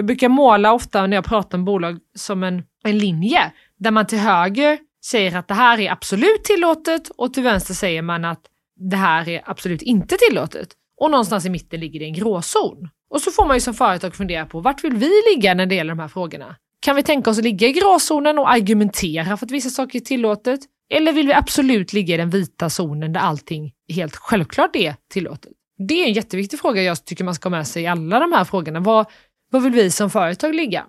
Jag brukar måla ofta när jag pratar om bolag som en, en linje där man till höger säger att det här är absolut tillåtet och till vänster säger man att det här är absolut inte tillåtet. Och någonstans i mitten ligger det en gråzon. Och så får man ju som företag fundera på vart vill vi ligga när det gäller de här frågorna? Kan vi tänka oss att ligga i gråzonen och argumentera för att vissa saker är tillåtet? Eller vill vi absolut ligga i den vita zonen där allting helt självklart är tillåtet? Det är en jätteviktig fråga jag tycker man ska ha med sig i alla de här frågorna. Vad, var vill vi som företag ligga?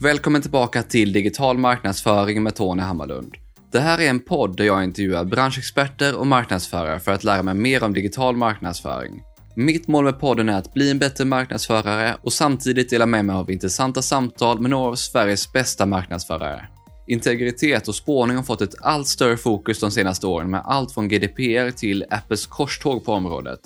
Välkommen tillbaka till Digital marknadsföring med Tony Hammarlund. Det här är en podd där jag intervjuar branschexperter och marknadsförare för att lära mig mer om digital marknadsföring. Mitt mål med podden är att bli en bättre marknadsförare och samtidigt dela med mig av intressanta samtal med några av Sveriges bästa marknadsförare. Integritet och spårning har fått ett allt större fokus de senaste åren med allt från GDPR till Apples korståg på området.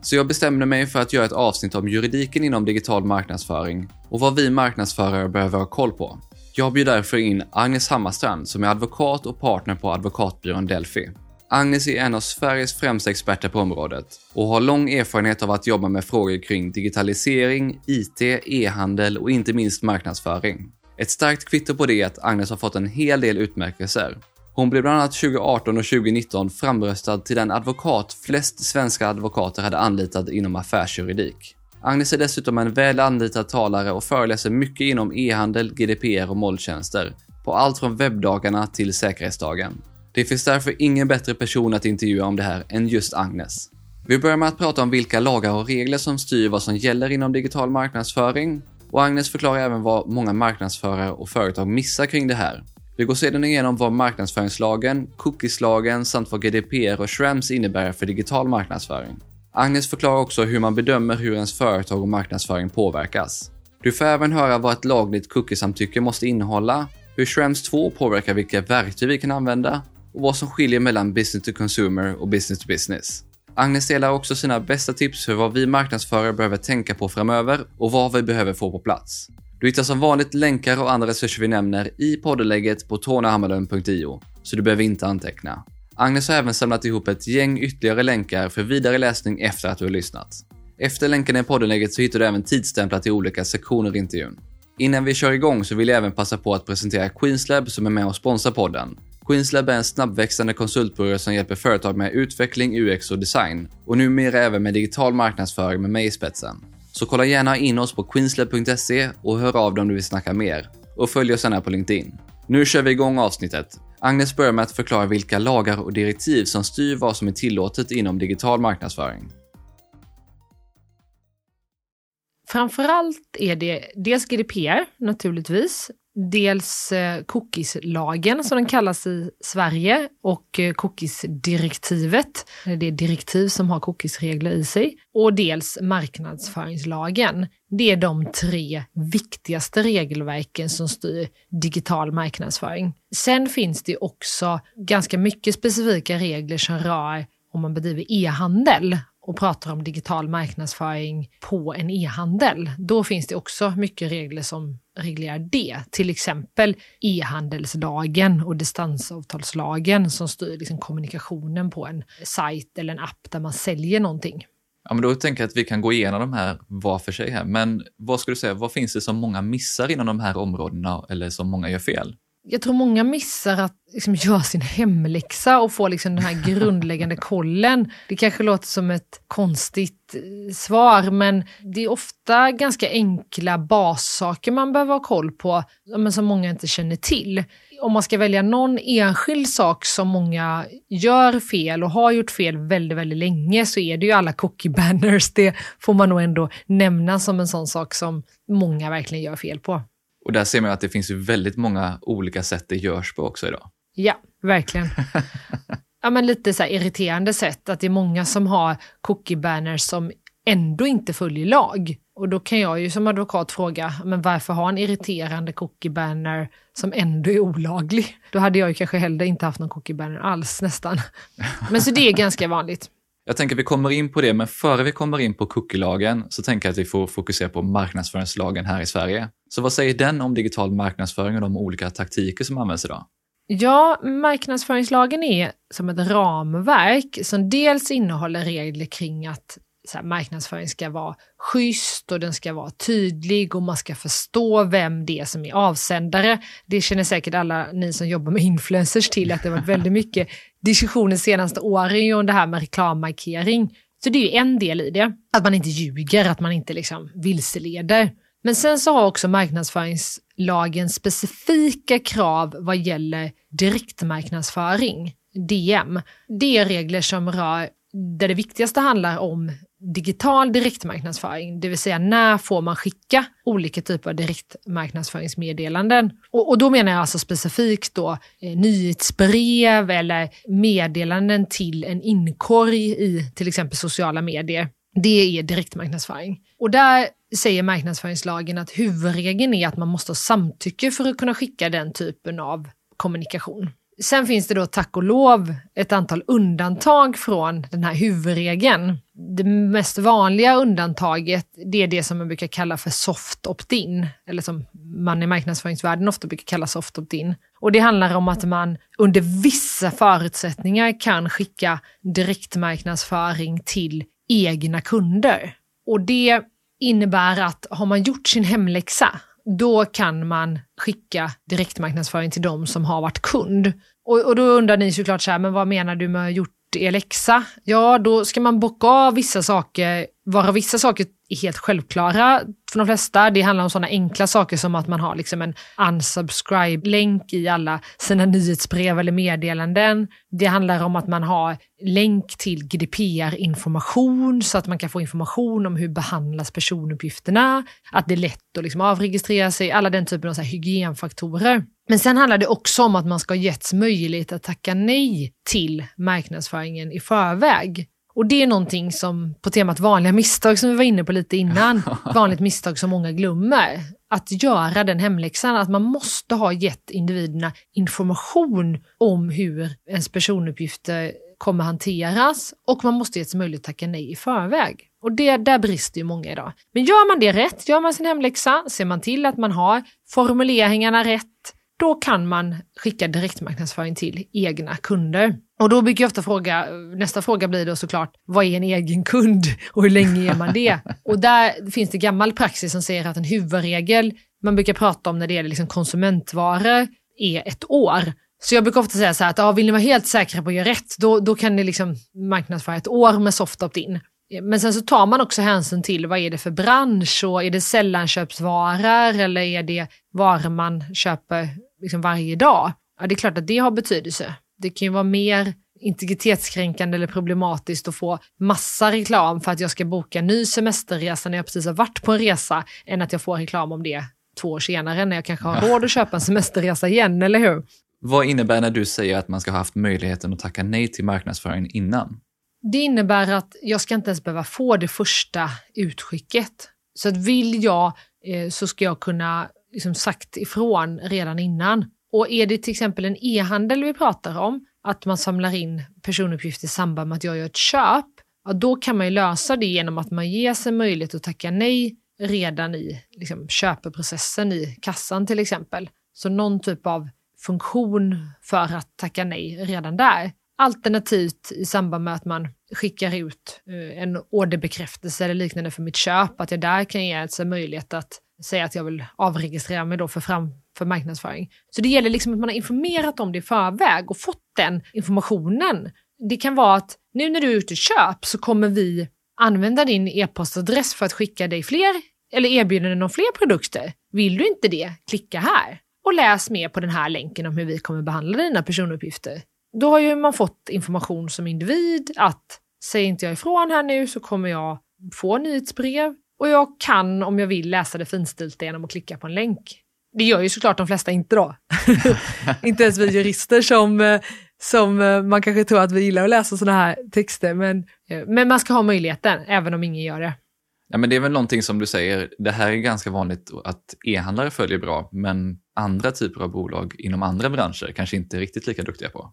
Så jag bestämde mig för att göra ett avsnitt om juridiken inom digital marknadsföring och vad vi marknadsförare behöver ha koll på. Jag bjuder därför in Agnes Hammarstrand som är advokat och partner på advokatbyrån Delphi. Agnes är en av Sveriges främsta experter på området och har lång erfarenhet av att jobba med frågor kring digitalisering, IT, e-handel och inte minst marknadsföring. Ett starkt kvitto på det är att Agnes har fått en hel del utmärkelser hon blev bland annat 2018 och 2019 framröstad till den advokat flest svenska advokater hade anlitat inom affärsjuridik. Agnes är dessutom en väl anlitad talare och föreläser mycket inom e-handel, GDPR och molntjänster, på allt från webbdagarna till säkerhetsdagen. Det finns därför ingen bättre person att intervjua om det här än just Agnes. Vi börjar med att prata om vilka lagar och regler som styr vad som gäller inom digital marknadsföring och Agnes förklarar även vad många marknadsförare och företag missar kring det här vi går sedan igenom vad marknadsföringslagen, cookieslagen samt vad GDPR och Schrems innebär för digital marknadsföring. Agnes förklarar också hur man bedömer hur ens företag och marknadsföring påverkas. Du får även höra vad ett lagligt cookiesamtycke måste innehålla, hur Schrems 2 påverkar vilka verktyg vi kan använda och vad som skiljer mellan business to consumer och business to business. Agnes delar också sina bästa tips för vad vi marknadsförare behöver tänka på framöver och vad vi behöver få på plats. Du hittar som vanligt länkar och andra resurser vi nämner i poddelägget på tornahammarlund.io, så du behöver inte anteckna. Agnes har även samlat ihop ett gäng ytterligare länkar för vidare läsning efter att du har lyssnat. Efter länkarna i poddelägget så hittar du även tidsstämplar till olika sektioner i intervjun. Innan vi kör igång så vill jag även passa på att presentera Queenslab som är med och sponsrar podden. Queenslab är en snabbväxande konsultbyrå som hjälper företag med utveckling, UX och design och numera även med digital marknadsföring med mig i spetsen. Så kolla gärna in oss på queenslab.se och hör av dig om du vill snacka mer. Och följ oss gärna på LinkedIn. Nu kör vi igång avsnittet. Agnes börjar med att förklara vilka lagar och direktiv som styr vad som är tillåtet inom digital marknadsföring. Framförallt är det dels GDPR naturligtvis, dels eh, cookies-lagen som den kallas i Sverige och eh, cookies-direktivet. Det är direktiv som har cookies-regler i sig. Och dels marknadsföringslagen. Det är de tre viktigaste regelverken som styr digital marknadsföring. Sen finns det också ganska mycket specifika regler som rör om man bedriver e-handel och pratar om digital marknadsföring på en e-handel, då finns det också mycket regler som reglerar det. Till exempel e-handelslagen och distansavtalslagen som styr liksom kommunikationen på en sajt eller en app där man säljer någonting. Ja, men då tänker jag att vi kan gå igenom de här var för sig här. Men vad skulle du säga, vad finns det som många missar inom de här områdena eller som många gör fel? jag tror många missar att liksom göra sin hemläxa och få liksom den här grundläggande kollen. Det kanske låter som ett konstigt eh, svar, men det är ofta ganska enkla bassaker man behöver ha koll på, men som många inte känner till. Om man ska välja någon enskild sak som många gör fel och har gjort fel väldigt, väldigt länge så är det ju alla cookie banners. Det får man nog ändå nämna som en sån sak som många verkligen gör fel på. Och där ser man att det finns ju väldigt många olika sätt det görs på också idag. Ja, verkligen. ja, men lite så irriterande sätt att det är många som har cookie banners som ändå inte följer lag. Och då kan jag ju som advokat fråga, men varför ha en irriterande cookie banner som ändå är olaglig? Då hade jag ju kanske heller inte haft någon cookie banner alls nästan. Men så det är ganska vanligt. Jag tänker att vi kommer in på det, men före vi kommer in på cookie-lagen så tänker jag att vi får fokusera på marknadsföringslagen här i Sverige. Så vad säger den om digital marknadsföring och de olika taktiker som används idag? Ja, marknadsföringslagen är som ett ramverk som dels innehåller regler kring att här, marknadsföring ska vara schysst och den ska vara tydlig och man ska förstå vem det är som är avsändare. Det känner säkert alla ni som jobbar med influencers till att det har varit väldigt mycket diskussioner senaste åren om det här med reklammarkering. Så det är ju en del i det, att man inte ljuger, att man inte liksom vilseleder. Men sen så har också marknadsföringslagen specifika krav vad gäller direktmarknadsföring, DM. Det är regler som rör där det viktigaste handlar om digital direktmarknadsföring, det vill säga när får man skicka olika typer av direktmarknadsföringsmeddelanden. Och, och då menar jag alltså specifikt då eh, nyhetsbrev eller meddelanden till en inkorg i till exempel sociala medier. Det är direktmarknadsföring. Och där säger marknadsföringslagen att huvudregeln är att man måste ha samtycke för att kunna skicka den typen av kommunikation. Sen finns det då tack och lov ett antal undantag från den här huvudregeln. Det mest vanliga undantaget det är det som man brukar kalla för soft opt-in, eller som man i marknadsföringsvärlden ofta brukar kalla soft opt-in. Och det handlar om att man under vissa förutsättningar kan skicka direktmarknadsföring till egna kunder. Och det innebär att har man gjort sin hemläxa, då kan man skicka direktmarknadsföring till de som har varit kund. Och, och då undrar ni såklart så här, men vad menar du med gjort er läxa? Ja, då ska man bocka av vissa saker, varav vissa saker är helt självklara för de flesta. Det handlar om sådana enkla saker som att man har liksom en unsubscribe-länk i alla sina nyhetsbrev eller meddelanden. Det handlar om att man har länk till GDPR-information så att man kan få information om hur behandlas personuppgifterna, att det är lätt att liksom avregistrera sig, alla den typen av så hygienfaktorer. Men sen handlar det också om att man ska ha getts möjlighet att tacka nej till marknadsföringen i förväg. Och det är någonting som, på temat vanliga misstag som vi var inne på lite innan, vanligt misstag som många glömmer. Att göra den hemläxan, att man måste ha gett individerna information om hur ens personuppgifter kommer hanteras och man måste ges möjlighet att tacka nej i förväg. Och det, där brister ju många idag. Men gör man det rätt, gör man sin hemläxa, ser man till att man har formuleringarna rätt, då kan man skicka direktmarknadsföring till egna kunder. Och då brukar jag ofta fråga, nästa fråga blir då såklart, vad är en egen kund och hur länge är man det? och där finns det gammal praxis som säger att en huvudregel man brukar prata om när det gäller liksom konsumentvaror är ett år. Så jag brukar ofta säga så här att ja, vill ni vara helt säkra på att göra rätt, då, då kan ni liksom marknadsföra ett år med soft opt-in. Men sen så tar man också hänsyn till vad är det för bransch och är det sällanköpsvaror eller är det varor man köper liksom varje dag? Ja, det är klart att det har betydelse. Det kan ju vara mer integritetskränkande eller problematiskt att få massa reklam för att jag ska boka en ny semesterresa när jag precis har varit på en resa än att jag får reklam om det två år senare när jag kanske har råd att köpa en semesterresa igen, eller hur? Vad innebär när du säger att man ska ha haft möjligheten att tacka nej till marknadsföringen innan? Det innebär att jag ska inte ens behöva få det första utskicket. Så att vill jag eh, så ska jag kunna liksom sagt ifrån redan innan. Och är det till exempel en e-handel vi pratar om, att man samlar in personuppgifter i samband med att jag gör ett köp, ja, då kan man ju lösa det genom att man ger sig möjlighet att tacka nej redan i liksom, köpeprocessen i kassan till exempel. Så någon typ av funktion för att tacka nej redan där. Alternativt i samband med att man skickar ut eh, en orderbekräftelse eller liknande för mitt köp, att jag där kan ge alltså möjlighet att säga att jag vill avregistrera mig då för, fram, för marknadsföring. Så det gäller liksom att man har informerat om det i förväg och fått den informationen. Det kan vara att nu när du är ute och köp så kommer vi använda din e-postadress för att skicka dig fler eller erbjudanden om fler produkter. Vill du inte det, klicka här och läs mer på den här länken om hur vi kommer behandla dina personuppgifter. Då har ju man fått information som individ att säger inte jag ifrån här nu så kommer jag få nyhetsbrev och jag kan om jag vill läsa det finstilta genom att klicka på en länk. Det gör ju såklart de flesta inte då. inte ens vi jurister som, eh, som eh, man kanske tror att vi gillar att läsa sådana här texter. Men, men man ska ha möjligheten, även om ingen gör det. Ja, men det är väl någonting som du säger, det här är ganska vanligt att e-handlare följer bra, men andra typer av bolag inom andra branscher kanske inte är riktigt lika duktiga på.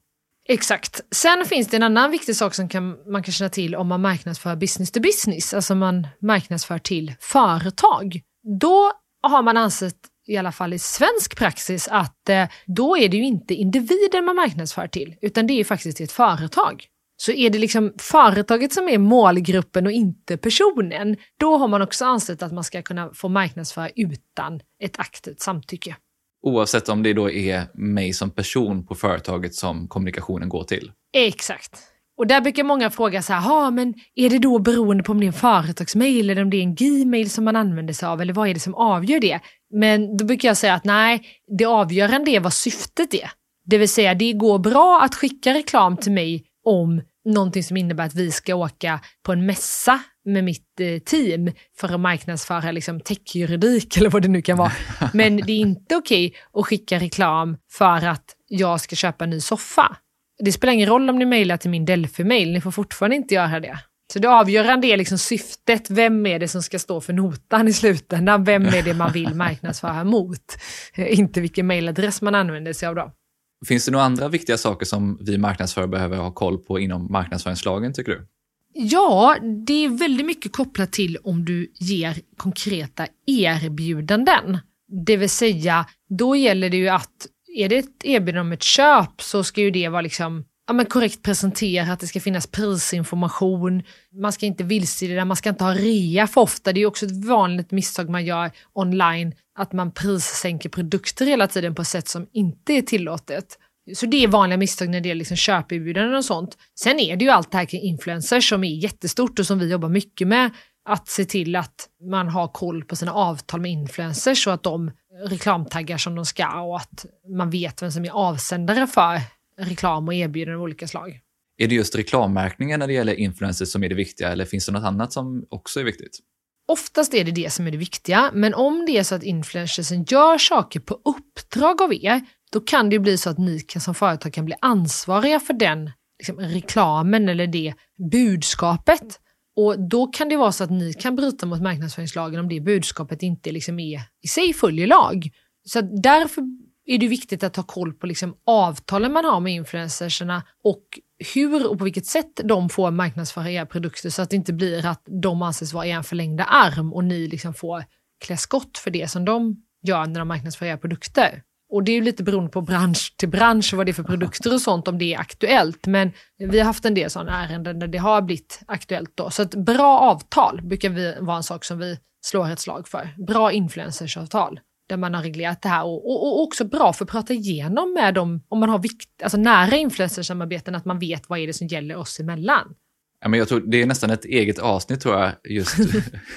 Exakt. Sen finns det en annan viktig sak som kan, man kan känna till om man marknadsför business to business, alltså man marknadsför till företag. Då har man ansett, i alla fall i svensk praxis, att eh, då är det ju inte individen man marknadsför till, utan det är faktiskt ett företag. Så är det liksom företaget som är målgruppen och inte personen, då har man också ansett att man ska kunna få marknadsföra utan ett aktivt samtycke. Oavsett om det då är mig som person på företaget som kommunikationen går till. Exakt. Och där brukar många fråga så här, men är det då beroende på om det är en företagsmail eller om det är en gmail som man använder sig av eller vad är det som avgör det? Men då brukar jag säga att nej, det avgörande är vad syftet är. Det vill säga, det går bra att skicka reklam till mig om någonting som innebär att vi ska åka på en mässa med mitt eh, team för att marknadsföra liksom, techjuridik eller vad det nu kan vara. Men det är inte okej okay att skicka reklam för att jag ska köpa en ny soffa. Det spelar ingen roll om ni mejlar till min Delphi-mail, ni får fortfarande inte göra det. Så det avgörande är liksom syftet, vem är det som ska stå för notan i slutändan? Vem är det man vill marknadsföra mot? Inte vilken mejladress man använder sig av då. Finns det några andra viktiga saker som vi marknadsförare behöver ha koll på inom marknadsföringslagen tycker du? Ja, det är väldigt mycket kopplat till om du ger konkreta erbjudanden. Det vill säga, då gäller det ju att är det ett erbjudande om ett köp så ska ju det vara liksom ja, men korrekt presenterat, det ska finnas prisinformation, man ska inte vilseleda, man ska inte ha rea för ofta. Det är också ett vanligt misstag man gör online, att man prissänker produkter hela tiden på ett sätt som inte är tillåtet. Så det är vanliga misstag när det gäller liksom köperbjudanden och sånt. Sen är det ju allt det här kring influencers som är jättestort och som vi jobbar mycket med. Att se till att man har koll på sina avtal med influencers och att de reklamtaggar som de ska och att man vet vem som är avsändare för reklam och erbjudanden av olika slag. Är det just reklammärkningen när det gäller influencers som är det viktiga eller finns det något annat som också är viktigt? Oftast är det det som är det viktiga, men om det är så att influencersen gör saker på uppdrag av er, då kan det bli så att ni kan, som företag kan bli ansvariga för den liksom, reklamen eller det budskapet. Och då kan det vara så att ni kan bryta mot marknadsföringslagen om det budskapet inte liksom är i sig följer lag. Så därför är det viktigt att ha koll på liksom avtalen man har med influencerserna och hur och på vilket sätt de får marknadsföra era produkter så att det inte blir att de anses vara er förlängda arm och ni liksom får klä skott för det som de gör när de marknadsför era produkter. Och det är ju lite beroende på bransch till bransch vad det är för produkter och sånt om det är aktuellt. Men vi har haft en del sådana ärenden där det har blivit aktuellt då. Så ett bra avtal brukar vi, vara en sak som vi slår ett slag för. Bra influencersavtal där man har reglerat det här och, och, och, också bra för att prata igenom med dem om man har vikt, alltså nära influencersamarbeten att man vet vad är det som gäller oss emellan. Ja, men jag tror det är nästan ett eget avsnitt tror jag, just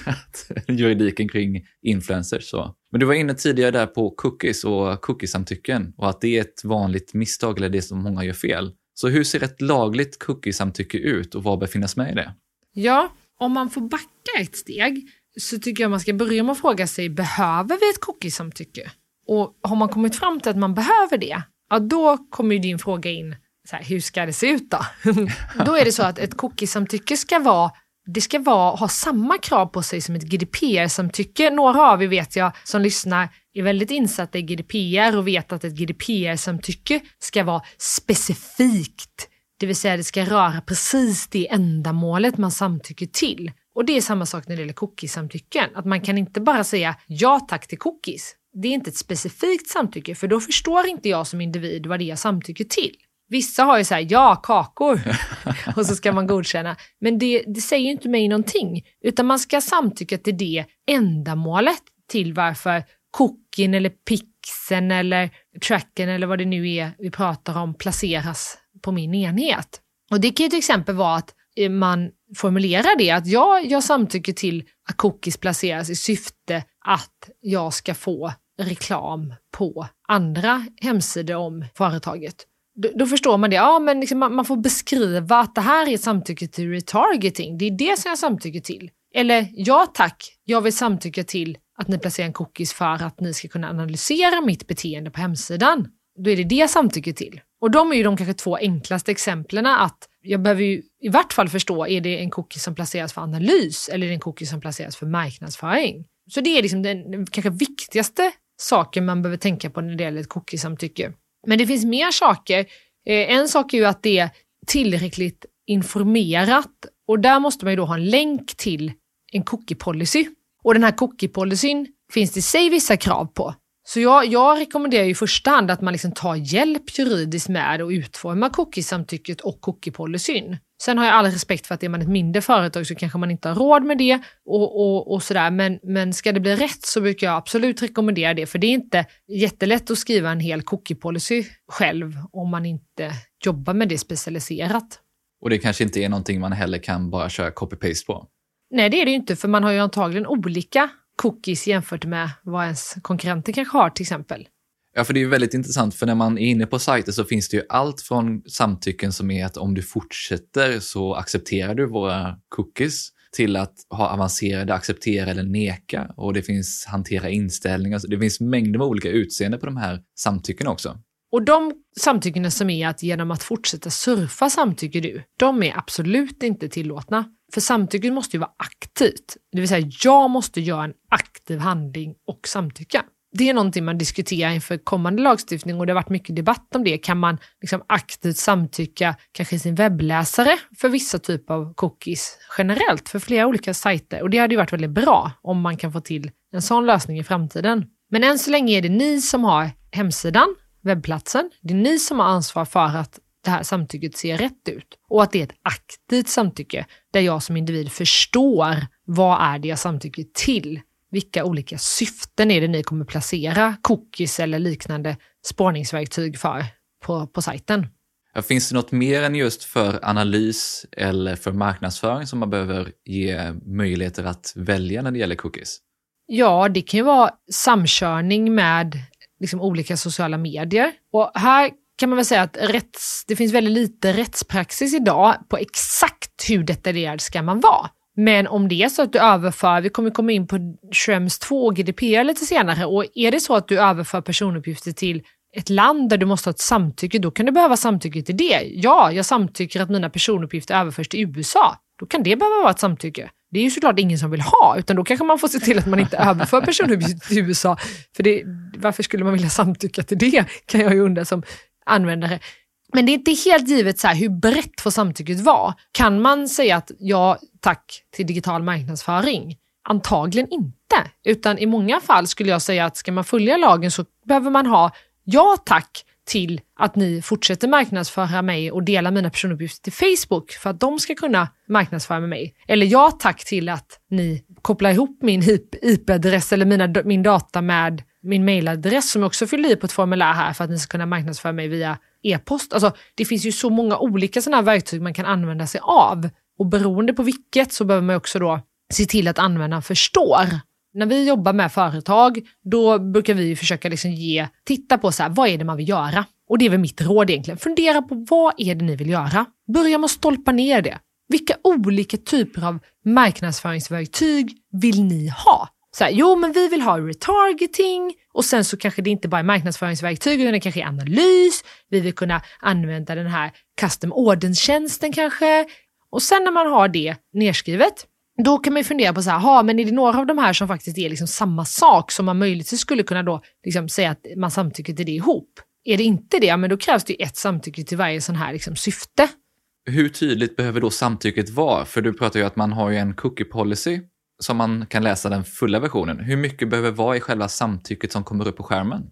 juridiken kring influencers. Så. Men du var inne tidigare där på cookies och cookiesamtycken och att det är ett vanligt misstag eller det som många gör fel. Så hur ser ett lagligt cookiesamtycke ut och vad bör finnas med i det? Ja, om man får backa ett steg så tycker jag man ska börja med att fråga sig, behöver vi ett cookiesamtycke? Och har man kommit fram till att man behöver det, ja då kommer ju din fråga in, så här, hur ska det se ut då? då är det så att ett cookiesamtycke ska vara det ska vara, ha samma krav på sig som ett GDPR-samtycke. Några av er vet jag som lyssnar är väldigt insatta i GDPR och vet att ett GDPR-samtycke ska vara specifikt. Det vill säga det ska röra precis det ändamålet man samtycker till. Och det är samma sak när det gäller cookies-samtycken. Att man kan inte bara säga ja tack till cookies. Det är inte ett specifikt samtycke för då förstår inte jag som individ vad det är jag samtycker till. Vissa har ju så här, ja, kakor. och så ska man godkänna. Men det, det säger inte mig någonting. Utan man ska samtycka till det ändamålet till varför cookien eller pixen eller tracken eller vad det nu är vi pratar om placeras på min enhet. Och det kan ju till exempel vara att eh, man formulerar det att ja, jag samtycker till att cookies placeras i syfte att jag ska få reklam på andra hemsidor om företaget. Då, då förstår man det. Ja, men liksom man, man, får beskriva att det här är ett samtycke till retargeting. Det är det som jag samtycker till. Eller ja tack, jag vill samtycka till att ni placerar en cookies för att ni ska kunna analysera mitt beteende på hemsidan. Då är det det jag samtycker till. Och de är ju de kanske två enklaste exemplen att jag behöver ju i vart fall förstå, är det en cookie som placeras för analys eller är det en cookie som placeras för marknadsföring? Så det är liksom den kanske viktigaste saken man behöver tänka på när det gäller ett cookie-samtycke. Men det finns mer saker. Eh, en sak är ju att det är tillräckligt informerat och där måste man ju då ha en länk till en cookie-policy. Och den här cookie-policyn finns det i sig vissa krav på. Så jag, jag rekommenderar i första hand att man liksom tar hjälp juridiskt med att utforma cookie-samtycket och cookie-policyn. Sen har jag all respekt för att är man ett mindre företag så kanske man inte har råd med det och, och, och sådär. Men, men ska det bli rätt så brukar jag absolut rekommendera det, för det är inte jättelätt att skriva en hel cookie-policy själv om man inte jobbar med det specialiserat. Och det kanske inte är någonting man heller kan bara köra copy-paste på? Nej, det är det ju inte, för man har ju antagligen olika cookies jämfört med vad ens konkurrenter kanske har till exempel. Ja, för det är väldigt intressant, för när man är inne på sajter så finns det ju allt från samtycken som är att om du fortsätter så accepterar du våra cookies till att ha avancerade acceptera eller neka och det finns hantera inställningar. Det finns mängder med olika utseende på de här samtycken också. Och de samtyckena som är att genom att fortsätta surfa samtycker du, de är absolut inte tillåtna. För samtycket måste ju vara aktivt. Det vill säga, jag måste göra en aktiv handling och samtycka. Det är någonting man diskuterar inför kommande lagstiftning och det har varit mycket debatt om det. Kan man liksom aktivt samtycka kanske i sin webbläsare för vissa typer av cookies generellt för flera olika sajter? Och det hade ju varit väldigt bra om man kan få till en sån lösning i framtiden. Men än så länge är det ni som har hemsidan, webbplatsen. Det är ni som har ansvar för att det här samtycket ser rätt ut och att det är ett aktivt samtycke där jag som individ förstår vad är det jag samtycker till? Vilka olika syften är det ni kommer placera cookies eller liknande spårningsverktyg för på, på sajten? Finns det något mer än just för analys eller för marknadsföring som man behöver ge möjligheter att välja när det gäller cookies? Ja, det kan ju vara samkörning med liksom olika sociala medier. Och här kan man väl säga att rätts, det finns väldigt lite rättspraxis idag på exakt hur detaljerad ska man vara. Men om det är så att du överför, vi kommer komma in på Schrems 2 och GDPR lite senare, och är det så att du överför personuppgifter till ett land där du måste ha ett samtycke, då kan du behöva samtycke till det. Ja, jag samtycker att mina personuppgifter överförs till USA. Då kan det behöva vara ett samtycke. Det är ju såklart ingen som vill ha, utan då kanske man får se till att man inte överför personuppgifter till USA. För det, varför skulle man vilja samtycka till det, kan jag ju undra som användare. Men det är inte helt givet så här, hur brett får samtycket vara. Kan man säga att ja, tack till digital marknadsföring? Antagligen inte, utan i många fall skulle jag säga att ska man följa lagen så behöver man ha ja tack till att ni fortsätter marknadsföra mig och dela mina personuppgifter till Facebook för att de ska kunna marknadsföra med mig. Eller ja tack till att ni kopplar ihop min IP-adress eller mina, min data med min mailadress som jag också fyllde i på ett formulär här för att ni ska kunna marknadsföra mig via e-post. Alltså, det finns ju så många olika sådana här verktyg man kan använda sig av. Och beroende på vilket så behöver man också då se till att användaren förstår. När vi jobbar med företag, då brukar vi försöka liksom ge, titta på så här, vad är det man vill göra? Och det är väl mitt råd egentligen. Fundera på vad är det ni vill göra? Börja med att stolpa ner det. Vilka olika typer av marknadsföringsverktyg vill ni ha? Så här, jo, men vi vill ha retargeting och sen så kanske det inte bara är marknadsföringsverktyg utan det kanske är analys. Vi vill kunna använda den här custom ordenstjänsten kanske. Och sen när man har det nerskrivet, då kan man ju fundera på så här, ha, men är det några av de här som faktiskt är liksom samma sak som man möjligtvis skulle kunna då liksom säga att man samtycker till det ihop? Är det inte det, men då krävs det ett samtycke till varje sån här liksom syfte. Hur tydligt behöver då samtycket vara? För du pratar ju att man har ju en cookie policy som man kan läsa den fulla versionen. Hur mycket behöver vara i själva samtycket som kommer upp på skärmen?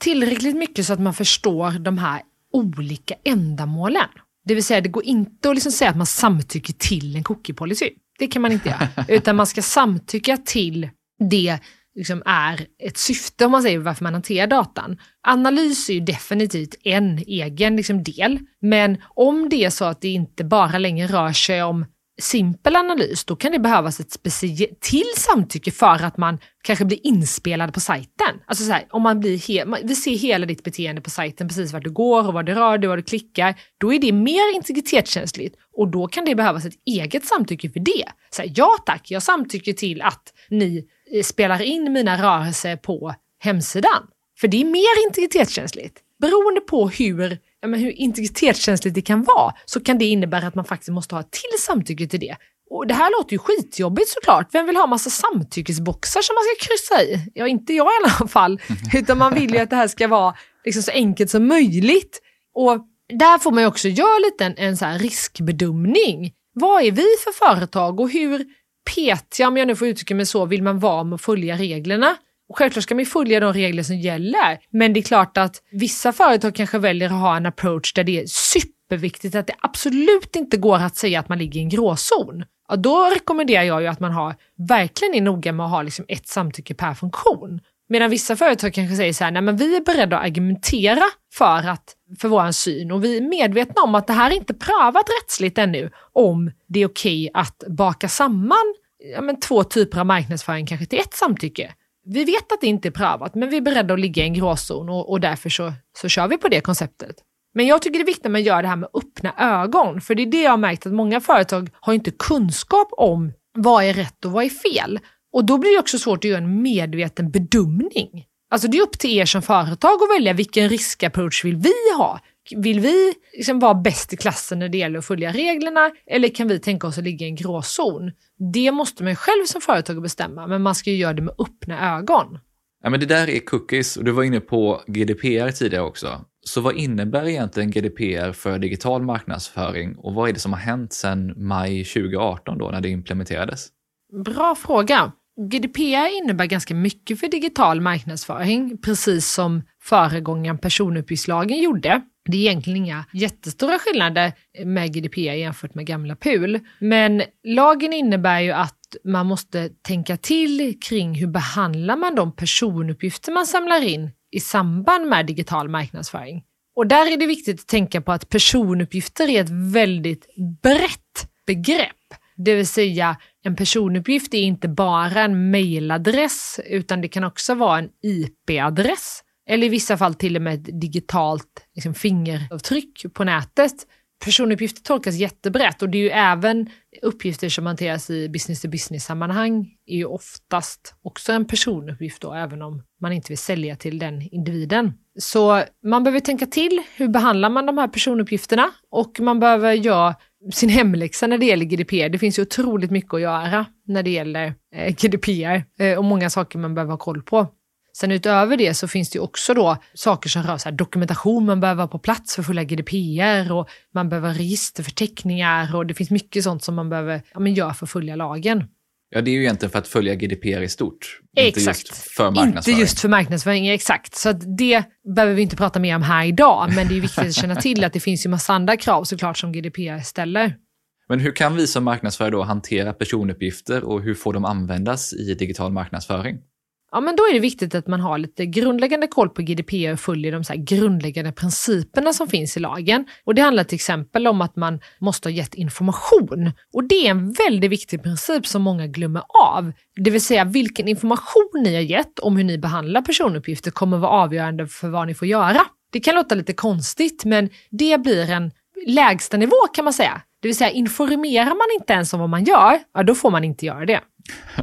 Tillräckligt mycket så att man förstår de här olika ändamålen. Det vill säga, det går inte att liksom säga att man samtycker till en cookie-policy. Det kan man inte göra. Utan man ska samtycka till det liksom är ett syfte, om man säger varför man hanterar datan. Analys är ju definitivt en egen liksom, del, men om det är så att det inte bara längre rör sig om simpel analys, då kan det behövas ett speciellt till samtycke för att man kanske blir inspelad på sajten. Alltså så här, om man blir vi ser hela ditt beteende på sajten, precis vart du går och vad du rör dig, vad du klickar. Då är det mer integritetskänsligt och då kan det behövas ett eget samtycke för det. Så här, ja tack, jag samtycker till att ni eh, spelar in mina rörelser på hemsidan. För det är mer integritetskänsligt. Beroende på hur ja, men hur integritetskänsligt det kan vara, så kan det innebära att man faktiskt måste ha ett till samtycke till det. Och det här låter ju skitjobbigt såklart. Vem vill ha massa samtyckesboxar som man ska kryssa i? Ja, inte jag i alla fall. Utan man vill ju att det här ska vara liksom så enkelt som möjligt. Och där får man ju också göra lite en, en så riskbedömning. Vad är vi för företag och hur petiga, om jag nu får uttrycka mig så, vill man vara med att följa reglerna? Och självklart ska man följa de regler som gäller, men det är klart att vissa företag kanske väljer att ha en approach där det är superviktigt att det absolut inte går att säga att man ligger i en gråzon. Ja, då rekommenderar jag ju att man har, verkligen är noga med att ha liksom ett samtycke per funktion. Medan vissa företag kanske säger så här, nej men vi är beredda att argumentera för, att, för vår syn och vi är medvetna om att det här är inte prövat rättsligt ännu om det är okej okay att baka samman ja, men två typer av marknadsföring kanske till ett samtycke. Vi vet att det inte är prövat, men vi är beredda att ligga i en gråzon och, och därför så, så kör vi på det konceptet. Men jag tycker det är viktigt att man gör det här med öppna ögon, för det är det jag har märkt att många företag har inte kunskap om vad är rätt och vad är fel. Och då blir det också svårt att göra en medveten bedömning. Alltså det är upp till er som företag att välja vilken riskapproach vill vi ha? Vill vi liksom vara bäst i klassen när det gäller att följa reglerna eller kan vi tänka oss att ligga i en gråzon? Det måste man själv som företag bestämma, men man ska ju göra det med öppna ögon. Ja, men det där är cookies och du var inne på GDPR tidigare också. Så vad innebär egentligen GDPR för digital marknadsföring och vad är det som har hänt sedan maj 2018 då när det implementerades? Bra fråga. GDPR innebär ganska mycket för digital marknadsföring, precis som föregångaren personuppgiftslagen gjorde. Det är egentligen inga jättestora skillnader med GDPR jämfört med gamla PUL. Men lagen innebär ju att man måste tänka till kring hur behandlar man de personuppgifter man samlar in i samband med digital marknadsföring. Och där är det viktigt att tänka på att personuppgifter är ett väldigt brett begrepp. Det vill säga, en personuppgift är inte bara en mailadress, utan det kan också vara en IP-adress. Eller i vissa fall till och med ett digitalt liksom, fingeravtryck på nätet. Personuppgifter tolkas jättebrett och det är ju även uppgifter som hanteras i business-to-business-sammanhang är ju oftast också en personuppgift då, även om man inte vill sälja till den individen. Så man behöver tänka till, hur behandlar man de här personuppgifterna? Och man behöver göra sin hemläxa när det gäller GDPR. Det finns ju otroligt mycket att göra när det gäller eh, GDPR eh, och många saker man behöver ha koll på. Sen utöver det så finns det ju också då saker som rör så dokumentation man behöver ha på plats för att följa GDPR och man behöver registerförteckningar och det finns mycket sånt som man behöver ja, men gör för att följa lagen. Ja, det är ju egentligen för att följa GDPR i stort. Exakt. Inte just för marknadsföring. Inte just för marknadsföring, exakt. Så det behöver vi inte prata mer om här idag, men det är viktigt att känna till att det finns ju massa andra krav såklart som GDPR ställer. Men hur kan vi som marknadsförare då hantera personuppgifter och hur får de användas i digital marknadsföring? Ja men då är det viktigt att man har lite grundläggande koll på GDPR och följer de så grundläggande principerna som finns i lagen. Och det handlar till exempel om att man måste ha gett information. Och det är en väldigt viktig princip som många glömmer av. Det vill säga vilken information ni har gett om hur ni behandlar personuppgifter kommer vara avgörande för vad ni får göra. Det kan låta lite konstigt, men det blir en lägsta nivå kan man säga. Det vill säga informerar man inte ens om vad man gör, ja då får man inte göra det.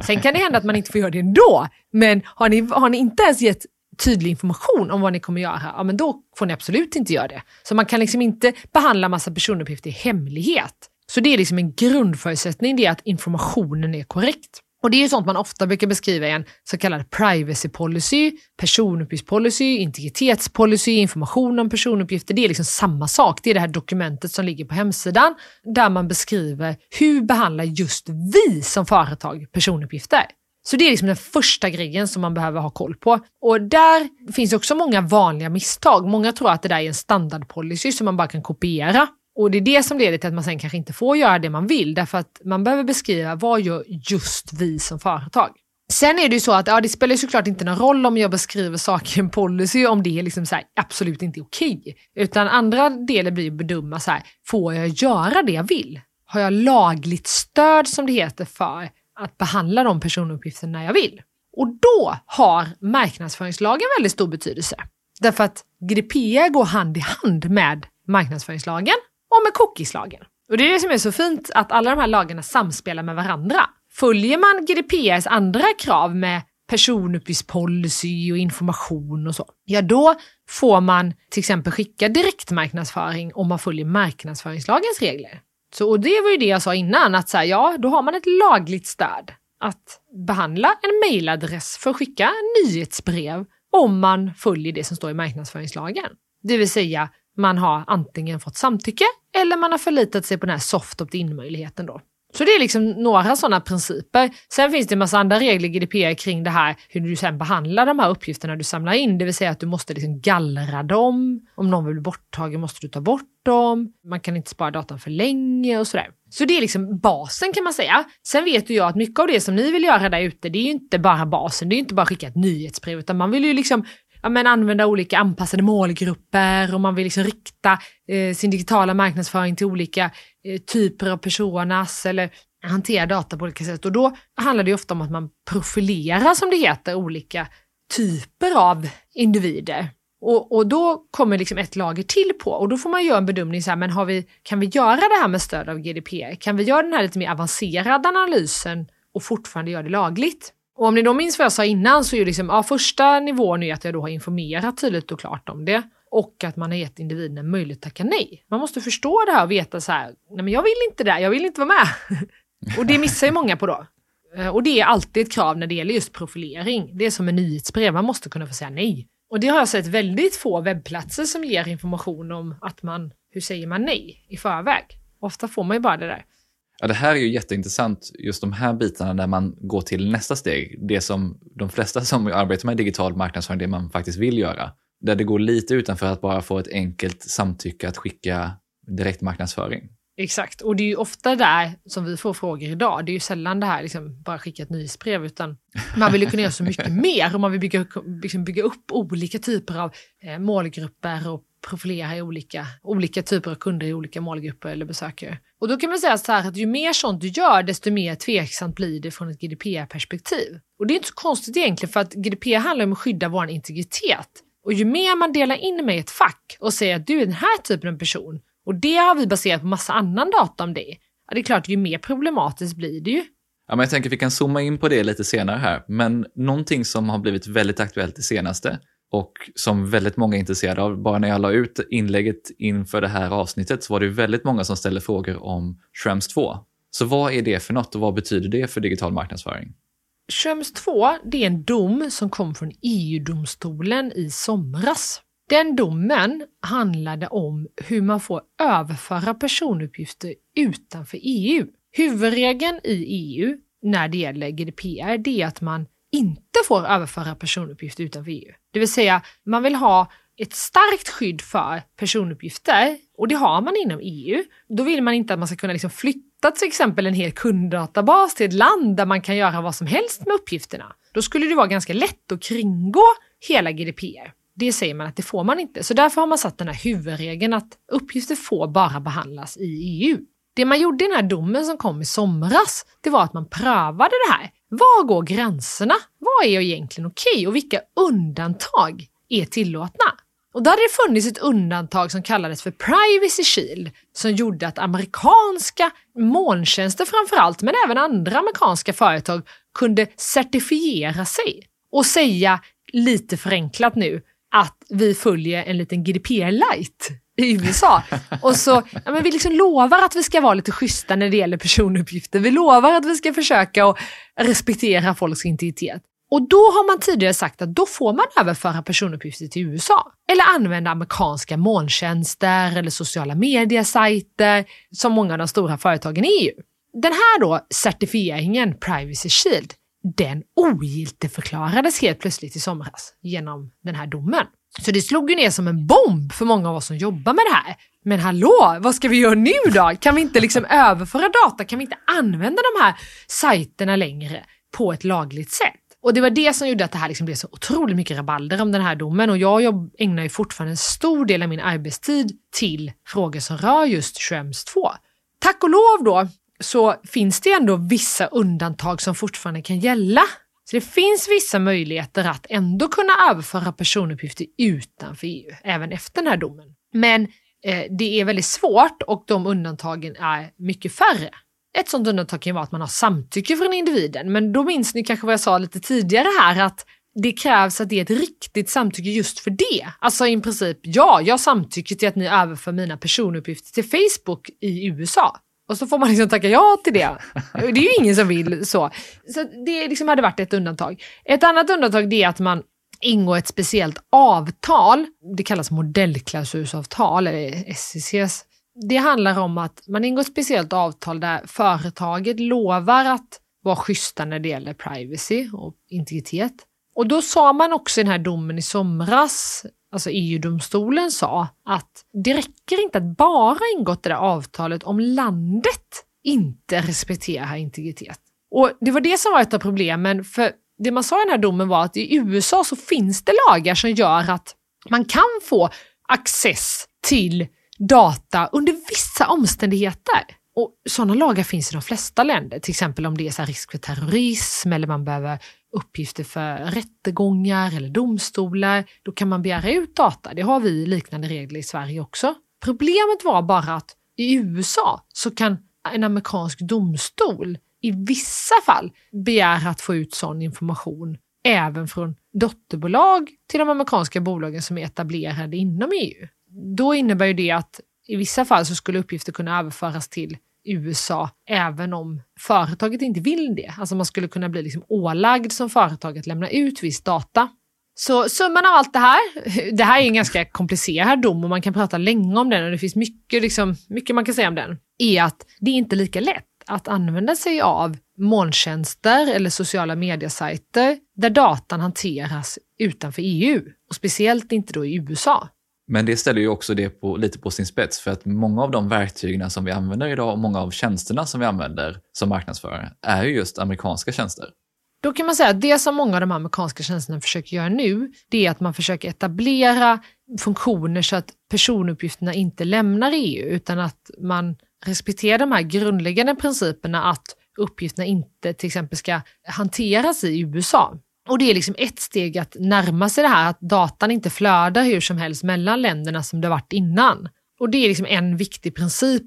Sen kan det hända att man inte får göra det ändå, men har ni, har ni inte ens gett tydlig information om vad ni kommer göra, ja men då får ni absolut inte göra det. Så man kan liksom inte behandla massa personuppgifter i hemlighet. Så det är liksom en grundförutsättning, det är att informationen är korrekt. Och det är ju sånt man ofta brukar beskriva i en så kallad privacy policy, personuppgiftspolicy, integritetspolicy, information om personuppgifter. Det är liksom samma sak. Det är det här dokumentet som ligger på hemsidan där man beskriver hur behandlar just vi som företag personuppgifter. Så det är liksom den första grejen som man behöver ha koll på. Och där finns också många vanliga misstag. Många tror att det där är en standardpolicy som man bara kan kopiera. Och det är det som leder till att man sen kanske inte får göra det man vill, därför att man behöver beskriva vad gör just vi som företag. Sen är det ju så att ja, det spelar såklart inte någon roll om jag beskriver saker i en policy om det är liksom så här, absolut inte okej. Okay. Utan andra delen blir att bedöma så här, får jag göra det jag vill? Har jag lagligt stöd som det heter för att behandla de personuppgifterna jag vill? Och då har marknadsföringslagen väldigt stor betydelse. Därför att GDPR går hand i hand med marknadsföringslagen och med cookieslagen. Och det är det som är så fint, att alla de här lagarna samspelar med varandra. Följer man GDPRs andra krav med personuppgiftspolicy och information och så. Ja, då får man till exempel skicka direktmarknadsföring om man följer marknadsföringslagens regler. Så, och det var ju det jag sa innan, att så här, ja, då har man ett lagligt stöd att behandla en mejladress för att skicka nyhetsbrev om man följer det som står i marknadsföringslagen. Det vill säga, man har antingen fått samtycke eller man har förlitat sig på den här soft opt-in möjligheten då. Så det är liksom några sådana principer. Sen finns det en massa andra regler i GDPR kring det här hur du sen behandlar de här uppgifterna du samlar in, det vill säga att du måste liksom gallra dem. Om någon vill bli borttagen måste du ta bort dem. Man kan inte spara datan för länge och sådär. Så det är liksom basen kan man säga. Sen vet ju jag att mycket av det som ni vill göra där ute, det är ju inte bara basen, det är ju inte bara skicka ett nyhetsbrev, utan man vill ju liksom ja, men använda olika anpassade målgrupper och man vill liksom rikta eh, sin digitala marknadsföring till olika eh, typer av personas eller hantera data på olika sätt. Och då handlar det ofta om att man profilerar, som det heter, olika typer av individer. Och, och då kommer liksom ett lager till på och då får man göra en bedömning, så här, men har vi, kan vi göra det här med stöd av GDPR? Kan vi göra den här lite mer avancerade analysen och fortfarande göra det lagligt? Och om ni då minns vad jag sa innan så är ju liksom, ja, första nivån är att jag då har informerat tydligt och klart om det och att man har gett individen en möjlighet att tacka nej. Man måste förstå det här och veta så här, nej men jag vill inte det, jag vill inte vara med. och det missar ju många på då. Eh, och det är alltid ett krav när det gäller just profilering. Det är som en nyhetsbrev, man måste kunna få säga nej. Och det har jag sett väldigt få webbplatser som ger information om att man, hur säger man nej i förväg? Ofta får man ju bara det där. Ja, det här är ju jätteintressant, just de här bitarna när man går till nästa steg. Det som de flesta som arbetar med digital marknadsföring, det man faktiskt vill göra. Där det går lite utanför att bara få ett enkelt samtycke att skicka direktmarknadsföring. Exakt, och det är ju ofta där som vi får frågor idag. Det är ju sällan det här liksom bara skicka ett nyhetsbrev, utan man vill ju kunna göra så mycket mer och man vill bygga, liksom bygga upp olika typer av eh, målgrupper och profilera i olika, olika typer av kunder i olika målgrupper eller besökare. Och då kan man säga så här att ju mer sånt du gör, desto mer tveksamt blir det från ett GDPR-perspektiv. Och det är inte så konstigt egentligen, för att GDPR handlar om att skydda vår integritet. Och ju mer man delar in mig i ett fack och säger att du är den här typen av person, och det har vi baserat på massa annan data om dig, ja, det är klart, ju mer problematiskt blir det ju. Ja, men jag tänker att vi kan zooma in på det lite senare här, men någonting som har blivit väldigt aktuellt det senaste, och som väldigt många är intresserade av. Bara när jag la ut inlägget inför det här avsnittet så var det väldigt många som ställde frågor om Schrems 2. Så vad är det för något och vad betyder det för digital marknadsföring? Schrems 2 det är en dom som kom från EU-domstolen i somras. Den domen handlade om hur man får överföra personuppgifter utanför EU. Huvudregeln i EU när det gäller GDPR det är att man inte får överföra personuppgifter utanför EU. Det vill säga, man vill ha ett starkt skydd för personuppgifter och det har man inom EU. Då vill man inte att man ska kunna liksom flytta till exempel en hel kunddatabas till ett land där man kan göra vad som helst med uppgifterna. Då skulle det vara ganska lätt att kringgå hela GDPR. Det säger man att det får man inte. Så därför har man satt den här huvudregeln att uppgifter får bara behandlas i EU. Det man gjorde i den här domen som kom i somras, det var att man prövade det här. Var går gränserna? Vad är egentligen okej okay? och vilka undantag är tillåtna? Och där hade det funnits ett undantag som kallades för Privacy Shield som gjorde att amerikanska molntjänster framförallt, men även andra amerikanska företag kunde certifiera sig och säga lite förenklat nu att vi följer en liten GDPR light i USA. Och så, ja, men vi liksom lovar att vi ska vara lite schyssta när det gäller personuppgifter. Vi lovar att vi ska försöka och respektera folks integritet. Och då har man tidigare sagt att då får man överföra personuppgifter till USA. Eller använda amerikanska molntjänster eller sociala mediesajter som många av de stora företagen i EU. Den här då certifieringen, Privacy Shield, den ogiltigförklarades helt plötsligt i somras genom den här domen. Så det slog ju ner som en bomb för många av oss som jobbar med det här. Men hallå, vad ska vi göra nu då? Kan vi inte liksom överföra data? Kan vi inte använda de här sajterna längre på ett lagligt sätt? Och det var det som gjorde att det här liksom blev så otroligt mycket rabalder om den här domen och jag ägnar ju fortfarande en stor del av min arbetstid till frågor som rör just Schrems 2. Tack och lov då så finns det ändå vissa undantag som fortfarande kan gälla så det finns vissa möjligheter att ändå kunna överföra personuppgifter utanför EU, även efter den här domen. Men eh, det är väldigt svårt och de undantagen är mycket färre Ett sådant undantag kan ju vara att man har samtycke från individen, men då minns ni kanske vad jag sa lite tidigare här att det krävs att det är ett riktigt samtycke just för det. Alltså i princip, ja, jag samtycker till att ni överför mina personuppgifter till Facebook i USA. Och så får man liksom tacka ja till det. Det är ju ingen som vill så. Så det liksom hade varit ett undantag. Ett annat undantag det är att man ingår ett speciellt avtal. Det kallas modellklausulsavtal, eller SCCs. Det handlar om att man ingår ett speciellt avtal där företaget lovar att vara schyssta när det gäller privacy och integritet. Och då sa man också i den här domen i somras, alltså EU-domstolen sa, att det räcker inte att bara ingått det där avtalet om landet inte respekterar integritet. Och det var det som var ett av problemen, för det man sa i den här domen var att i USA så finns det lagar som gör att man kan få access till data under vissa omständigheter. Och Sådana lagar finns i de flesta länder, till exempel om det är så risk för terrorism eller man behöver uppgifter för rättegångar eller domstolar. Då kan man begära ut data. Det har vi liknande regler i Sverige också. Problemet var bara att i USA så kan en amerikansk domstol i vissa fall begära att få ut sån information även från dotterbolag till de amerikanska bolagen som är etablerade inom EU. Då innebär ju det att i vissa fall så skulle uppgifter kunna överföras till USA även om företaget inte vill det. Alltså man skulle kunna bli liksom ålagd som företag att lämna ut viss data. Så summan av allt det här, det här är en ganska komplicerad dom och man kan prata länge om den och det finns mycket, liksom, mycket man kan säga om den, är att det är inte lika lätt att använda sig av molntjänster eller sociala mediesajter där datan hanteras utanför EU och speciellt inte då i USA. Men det ställer ju också det på, lite på sin spets för att många av de verktygen som vi använder idag och många av tjänsterna som vi använder som marknadsförare är ju just amerikanska tjänster. Då kan man säga att det som många av de amerikanska tjänsterna försöker göra nu, det är att man försöker etablera funktioner så att personuppgifterna inte lämnar EU, utan att man respekterar de här grundläggande principerna att uppgifterna inte till exempel ska hanteras i USA. Och det är liksom ett steg att närma sig det här att datan inte flödar hur som helst mellan länderna som det varit innan. Och det är liksom en viktig princip.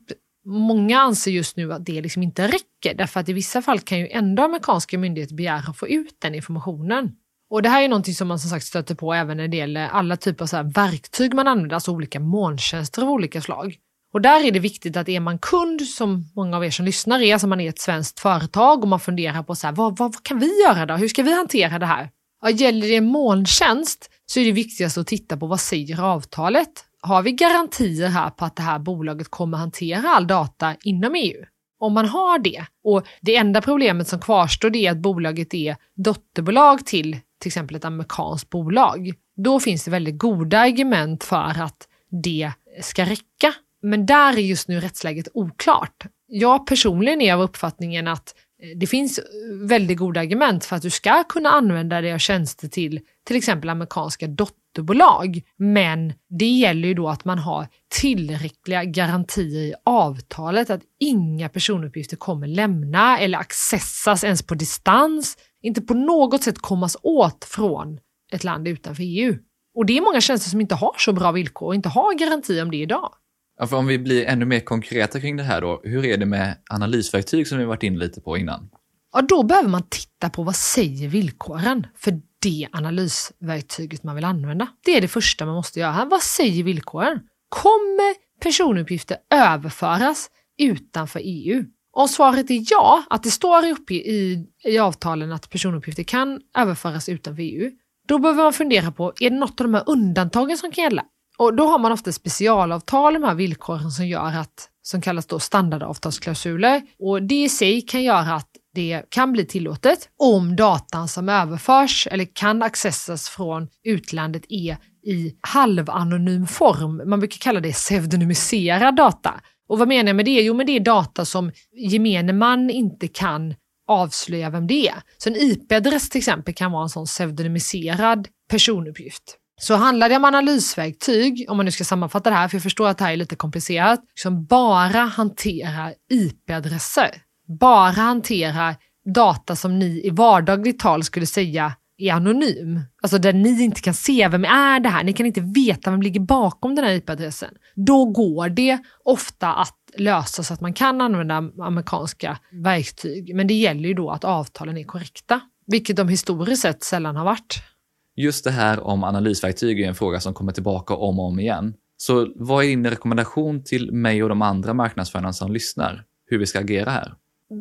Många anser just nu att det liksom inte räcker därför att i vissa fall kan ju ändå amerikanska myndigheter begära att få ut den informationen. Och det här är någonting som man som sagt stöter på även när det gäller alla typer av så verktyg man använder, alltså olika molntjänster av olika slag. Och där är det viktigt att är man kund, som många av er som lyssnar är, alltså man är ett svenskt företag och man funderar på så här, vad, vad, vad kan vi göra då? Hur ska vi hantera det här? Ja, gäller det molntjänst så är det viktigast att titta på vad säger avtalet? Har vi garantier här på att det här bolaget kommer hantera all data inom EU? Om man har det och det enda problemet som kvarstår det är att bolaget är dotterbolag till till exempel ett amerikanskt bolag, då finns det väldigt goda argument för att det ska räcka men där är just nu rättsläget oklart. Jag personligen är av uppfattningen att eh, det finns eh, väldigt goda argument för att du ska kunna använda dig av tjänster till till exempel amerikanska dotterbolag. Men det gäller ju då att man har tillräckliga garantier i avtalet att inga personuppgifter kommer lämna eller accessas ens på distans, inte på något sätt kommas åt från ett land utanför EU. Och det är många tjänster som inte har så bra villkor och inte har garanti om det idag. Ja, för om vi blir ännu mer konkreta kring det här då, hur är det med analysverktyg som vi varit inne lite på innan? Ja, då behöver man titta på vad säger villkoren för det analysverktyget man vill använda. Det är det första man måste göra. Vad säger villkoren? Kommer personuppgifter överföras utanför EU? Om svaret är ja, att det står uppe i, i avtalen att personuppgifter kan överföras utanför EU, då behöver man fundera på, är det något av de här undantagen som kan gälla? Och då har man ofta specialavtal, de här villkoren som gör att, som kallas då standardavtalsklausuler. Och det i sig kan göra att det kan bli tillåtet om datan som överförs eller kan accessas från utlandet är i halvanonym form. Man brukar kalla det pseudonymiserad data. Och vad menar jag med det? Jo, men det är data som gemene man inte kan avslöja vem det är. Så en IP-adress till exempel kan vara en sån pseudonymiserad personuppgift. Så handlar det om analysverktyg, om man nu ska sammanfatta det här, för jag förstår att det här är lite komplicerat, som bara hanterar IP-adresser. Bara hanterar data som ni i vardagligt tal skulle säga är anonym, alltså där ni inte kan se vem är det här, ni kan inte veta vem ligger bakom den här IP-adressen, då går det ofta att lösa så att man kan använda amerikanska verktyg. Men det gäller ju då att avtalen är korrekta, vilket de historiskt sett sällan har varit. Just det här om analysverktyg är en fråga som kommer tillbaka om och om igen. Så vad är din rekommendation till mig och de andra marknadsförarna som lyssnar? Hur vi ska agera här?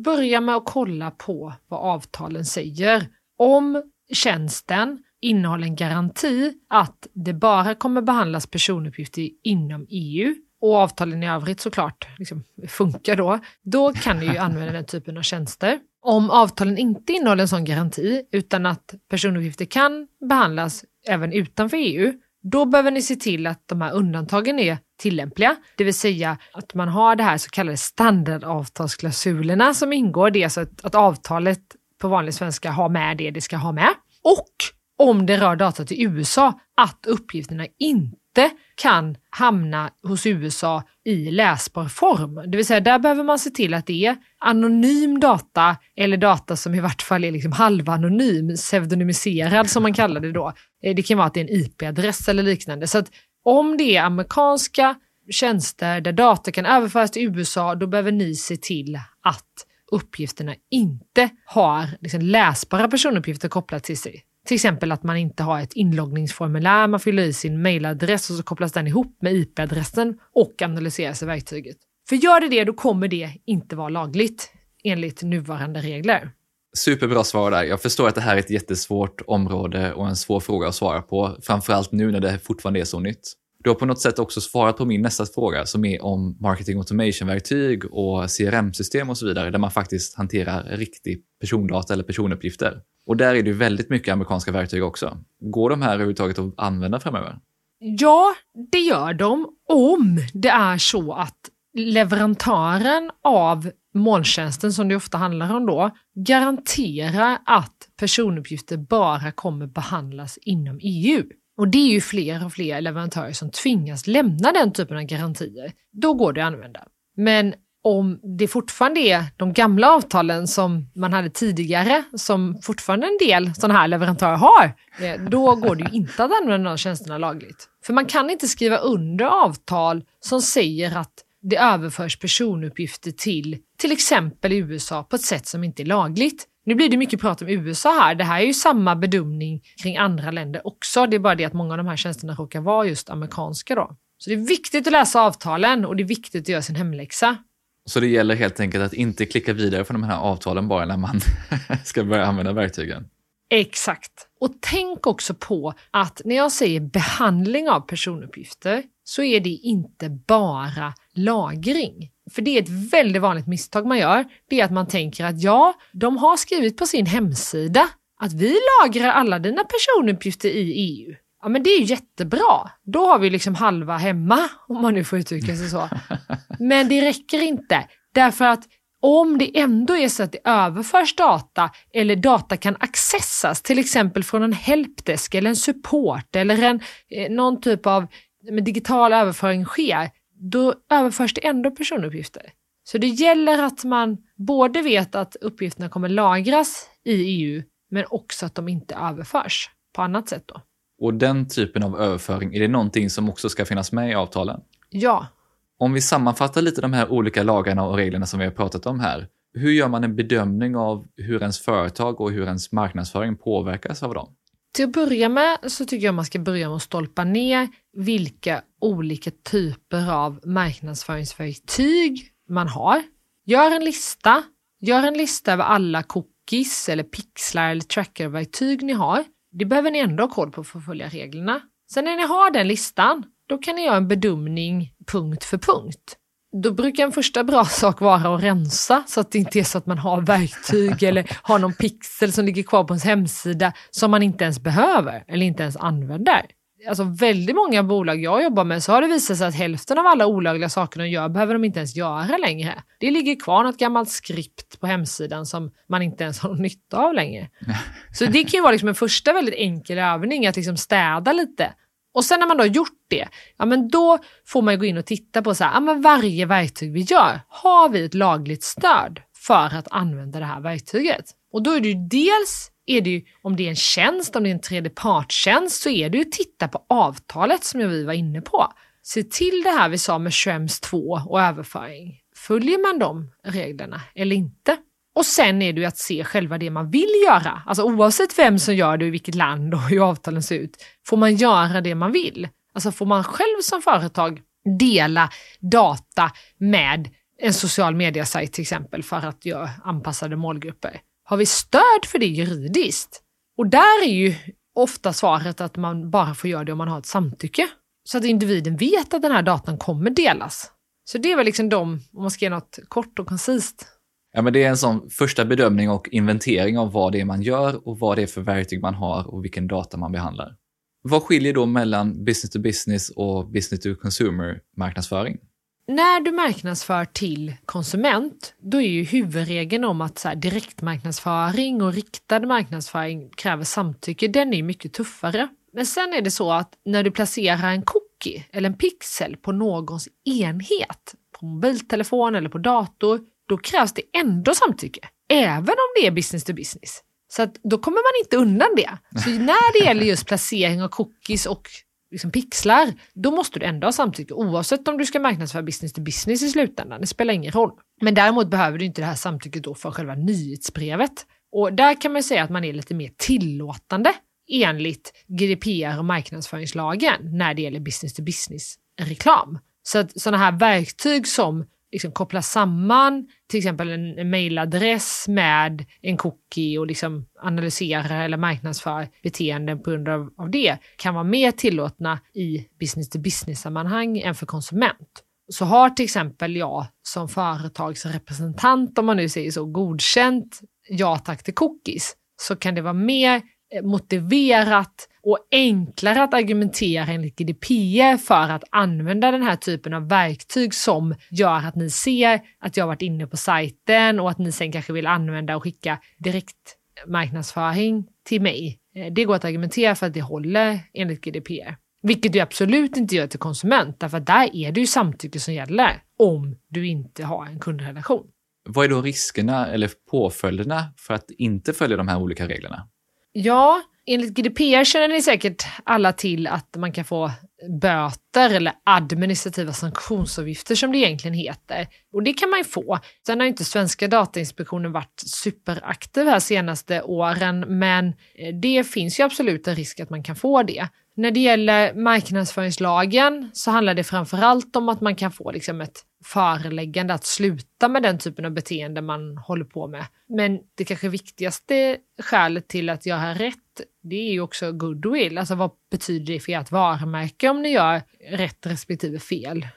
Börja med att kolla på vad avtalen säger. Om tjänsten innehåller en garanti att det bara kommer behandlas personuppgifter inom EU och avtalen i övrigt såklart liksom, funkar då, då kan ni ju använda den typen av tjänster. Om avtalen inte innehåller en sån garanti utan att personuppgifter kan behandlas även utanför EU, då behöver ni se till att de här undantagen är tillämpliga, det vill säga att man har det här så kallade standardavtalsklausulerna som ingår, det är alltså att, att avtalet på vanlig svenska har med det det ska ha med. Och om det rör data till USA, att uppgifterna inte kan hamna hos USA i läsbar form. Det vill säga, där behöver man se till att det är anonym data eller data som i vart fall är liksom halvanonym, pseudonymiserad som man kallar det då. Eh, det kan vara att det är en IP-adress eller liknande. Så att om det är amerikanska tjänster där data kan överföras till USA, då behöver ni se till att uppgifterna inte har liksom läsbara personuppgifter kopplat till sig. Till exempel att man inte har ett inloggningsformulär, man fyller i sin mailadress och så kopplas den ihop med IP-adressen och analyseras i verktyget. För gör det det, då kommer det inte vara lagligt enligt nuvarande regler. Superbra svar där. Jag förstår att det här är ett jättesvårt område och en svår fråga att svara på, framförallt nu när det fortfarande är så nytt. Du har på något sätt också svarat på min nästa fråga som är om marketing automation-verktyg och CRM-system och så vidare, där man faktiskt hanterar riktig persondata eller personuppgifter. Och där är det ju väldigt mycket amerikanska verktyg också. Går de här överhuvudtaget att använda framöver? Ja, det gör de om det är så att leverantören av molntjänsten, som det ofta handlar om då, garanterar att personuppgifter bara kommer behandlas inom EU. Och det är ju fler och fler leverantörer som tvingas lämna den typen av garantier. Då går det att använda. Men om det fortfarande är de gamla avtalen som man hade tidigare, som fortfarande en del sådana här leverantörer har, eh, då går det ju inte att använda de tjänsterna lagligt. För man kan inte skriva under avtal som säger att det överförs personuppgifter till till exempel i USA på ett sätt som inte är lagligt. Nu blir det mycket prat om USA här. Det här är ju samma bedömning kring andra länder också. Det är bara det att många av de här tjänsterna råkar vara just amerikanska då. Så det är viktigt att läsa avtalen och det är viktigt att göra sin hemläxa. Så det gäller helt enkelt att inte klicka vidare från de här avtalen bara när man ska börja använda verktygen? Exakt. Och tänk också på att när jag säger behandling av personuppgifter så är det inte bara lagring. För det är ett väldigt vanligt misstag man gör. Det är att man tänker att ja, de har skrivit på sin hemsida att vi lagrar alla dina personuppgifter i EU. Ja men det är jättebra. Då har vi liksom halva hemma, om man nu får uttrycka sig så. Men det räcker inte. Därför att om det ändå är så att det överförs data eller data kan accessas, till exempel från en helpdesk eller en support eller en, eh, någon typ av digital överföring sker, då överförs det ändå personuppgifter. Så det gäller att man både vet att uppgifterna kommer lagras i EU, men också att de inte överförs på annat sätt då. Och den typen av överföring, är det någonting som också ska finnas med i avtalen? Ja. Om vi sammanfattar lite de här olika lagarna och reglerna som vi har pratat om här, hur gör man en bedömning av hur ens företag och hur ens marknadsföring påverkas av dem? Till att börja med så tycker jag man ska börja med att stolpa ner vilka olika typer av marknadsföringsverktyg man har. Gör en lista. Gör en lista över alla cookies eller pixlar eller trackerverktyg ni har. Det behöver ni ändå ha koll på för att följa reglerna. Sen när ni har den listan, då kan ni göra en bedömning punkt för punkt. Då brukar en första bra sak vara att rensa så att det inte är så att man har verktyg eller har någon pixel som ligger kvar på ens hemsida som man inte ens behöver eller inte ens använder. Alltså väldigt många bolag jag jobbar med så har det visat sig att hälften av alla olagliga saker de gör behöver de inte ens göra längre. Det ligger kvar något gammalt skript på hemsidan som man inte ens har nytta av längre. Så det kan ju vara liksom en första väldigt enkel övning att liksom städa lite. Och sen när man då har gjort det, ja men då får man gå in och titta på så här, ja men varje verktyg vi gör, har vi ett lagligt stöd för att använda det här verktyget? Och då är det ju dels är det ju, om det är en tjänst, om det är en tredjepartstjänst, så är det ju att titta på avtalet som vi var inne på. Se till det här vi sa med Schrems 2 och överföring. Följer man de reglerna eller inte? Och sen är det ju att se själva det man vill göra. Alltså oavsett vem som gör det, i vilket land och hur avtalen ser ut, får man göra det man vill. Alltså får man själv som företag dela data med en social media-sajt till exempel för att göra anpassade målgrupper. Har vi stöd för det juridiskt? Och där är ju ofta svaret att man bara får göra det om man har ett samtycke. Så att individen vet att den här datan kommer delas. Så det är väl liksom de, om man ska ge något kort och koncist. Ja, men det är en sån första bedömning och inventering av vad det är man gör och vad det är för verktyg man har och vilken data man behandlar. Vad skiljer då mellan business to business och business to consumer marknadsföring? När du marknadsför till konsument, då är ju huvudregeln om att så här, direktmarknadsföring och riktad marknadsföring kräver samtycke, den är mycket tuffare. Men sen är det så att när du placerar en cookie eller en pixel på någons enhet, på mobiltelefon eller på dator, då krävs det ändå samtycke. Även om det är business to business. Så att då kommer man inte undan det. Så när det gäller just placering av cookies och liksom pixlar, då måste du ändå ha samtycke oavsett om du ska marknadsföra business to business i slutändan. Det spelar ingen roll. Men däremot behöver du inte det här samtycket då för själva nyhetsbrevet. Och där kan man säga att man är lite mer tillåtande enligt GDPR och marknadsföringslagen när det gäller business to business reklam. Så att sådana här verktyg som liksom koppla samman till exempel en, en mailadress med en cookie och liksom analysera eller marknadsföra beteenden på grund av, av det kan vara mer tillåtna i business to business sammanhang än för konsument. Så har till exempel jag som företagsrepresentant, om man nu säger så, godkänt ja tack till cookies, så kan det vara mer Eh, motiverat och enklare att argumentera enligt GDPR för att använda den här typen av verktyg som gör att ni ser att jag varit inne på sajten och att ni sen kanske vill använda och skicka direktmarknadsföring till mig. Eh, det går att argumentera för att det håller enligt GDPR. Vilket du absolut inte gör till konsument, därför att där är det ju samtycke som gäller om du inte har en kundrelation. Vad är då riskerna eller påföljderna för att inte följa de här olika reglerna? Ja, enligt GDPR känner ni säkert alla till att man kan få böter eller administrativa sanktionsavgifter som det egentligen heter. Och det kan man ju få. Sen har inte svenska Datainspektionen varit superaktiv här senaste åren, men eh, det finns ju absolut en risk att man kan få det. När det gäller marknadsföringslagen så handlar det framförallt om att man kan få liksom ett föreläggande att sluta med den typen av beteende man håller på med. Men det kanske viktigaste skälet till att göra rätt, det är ju också goodwill. Alltså vad betyder det för ert varumärke om ni gör rätt respektive fel?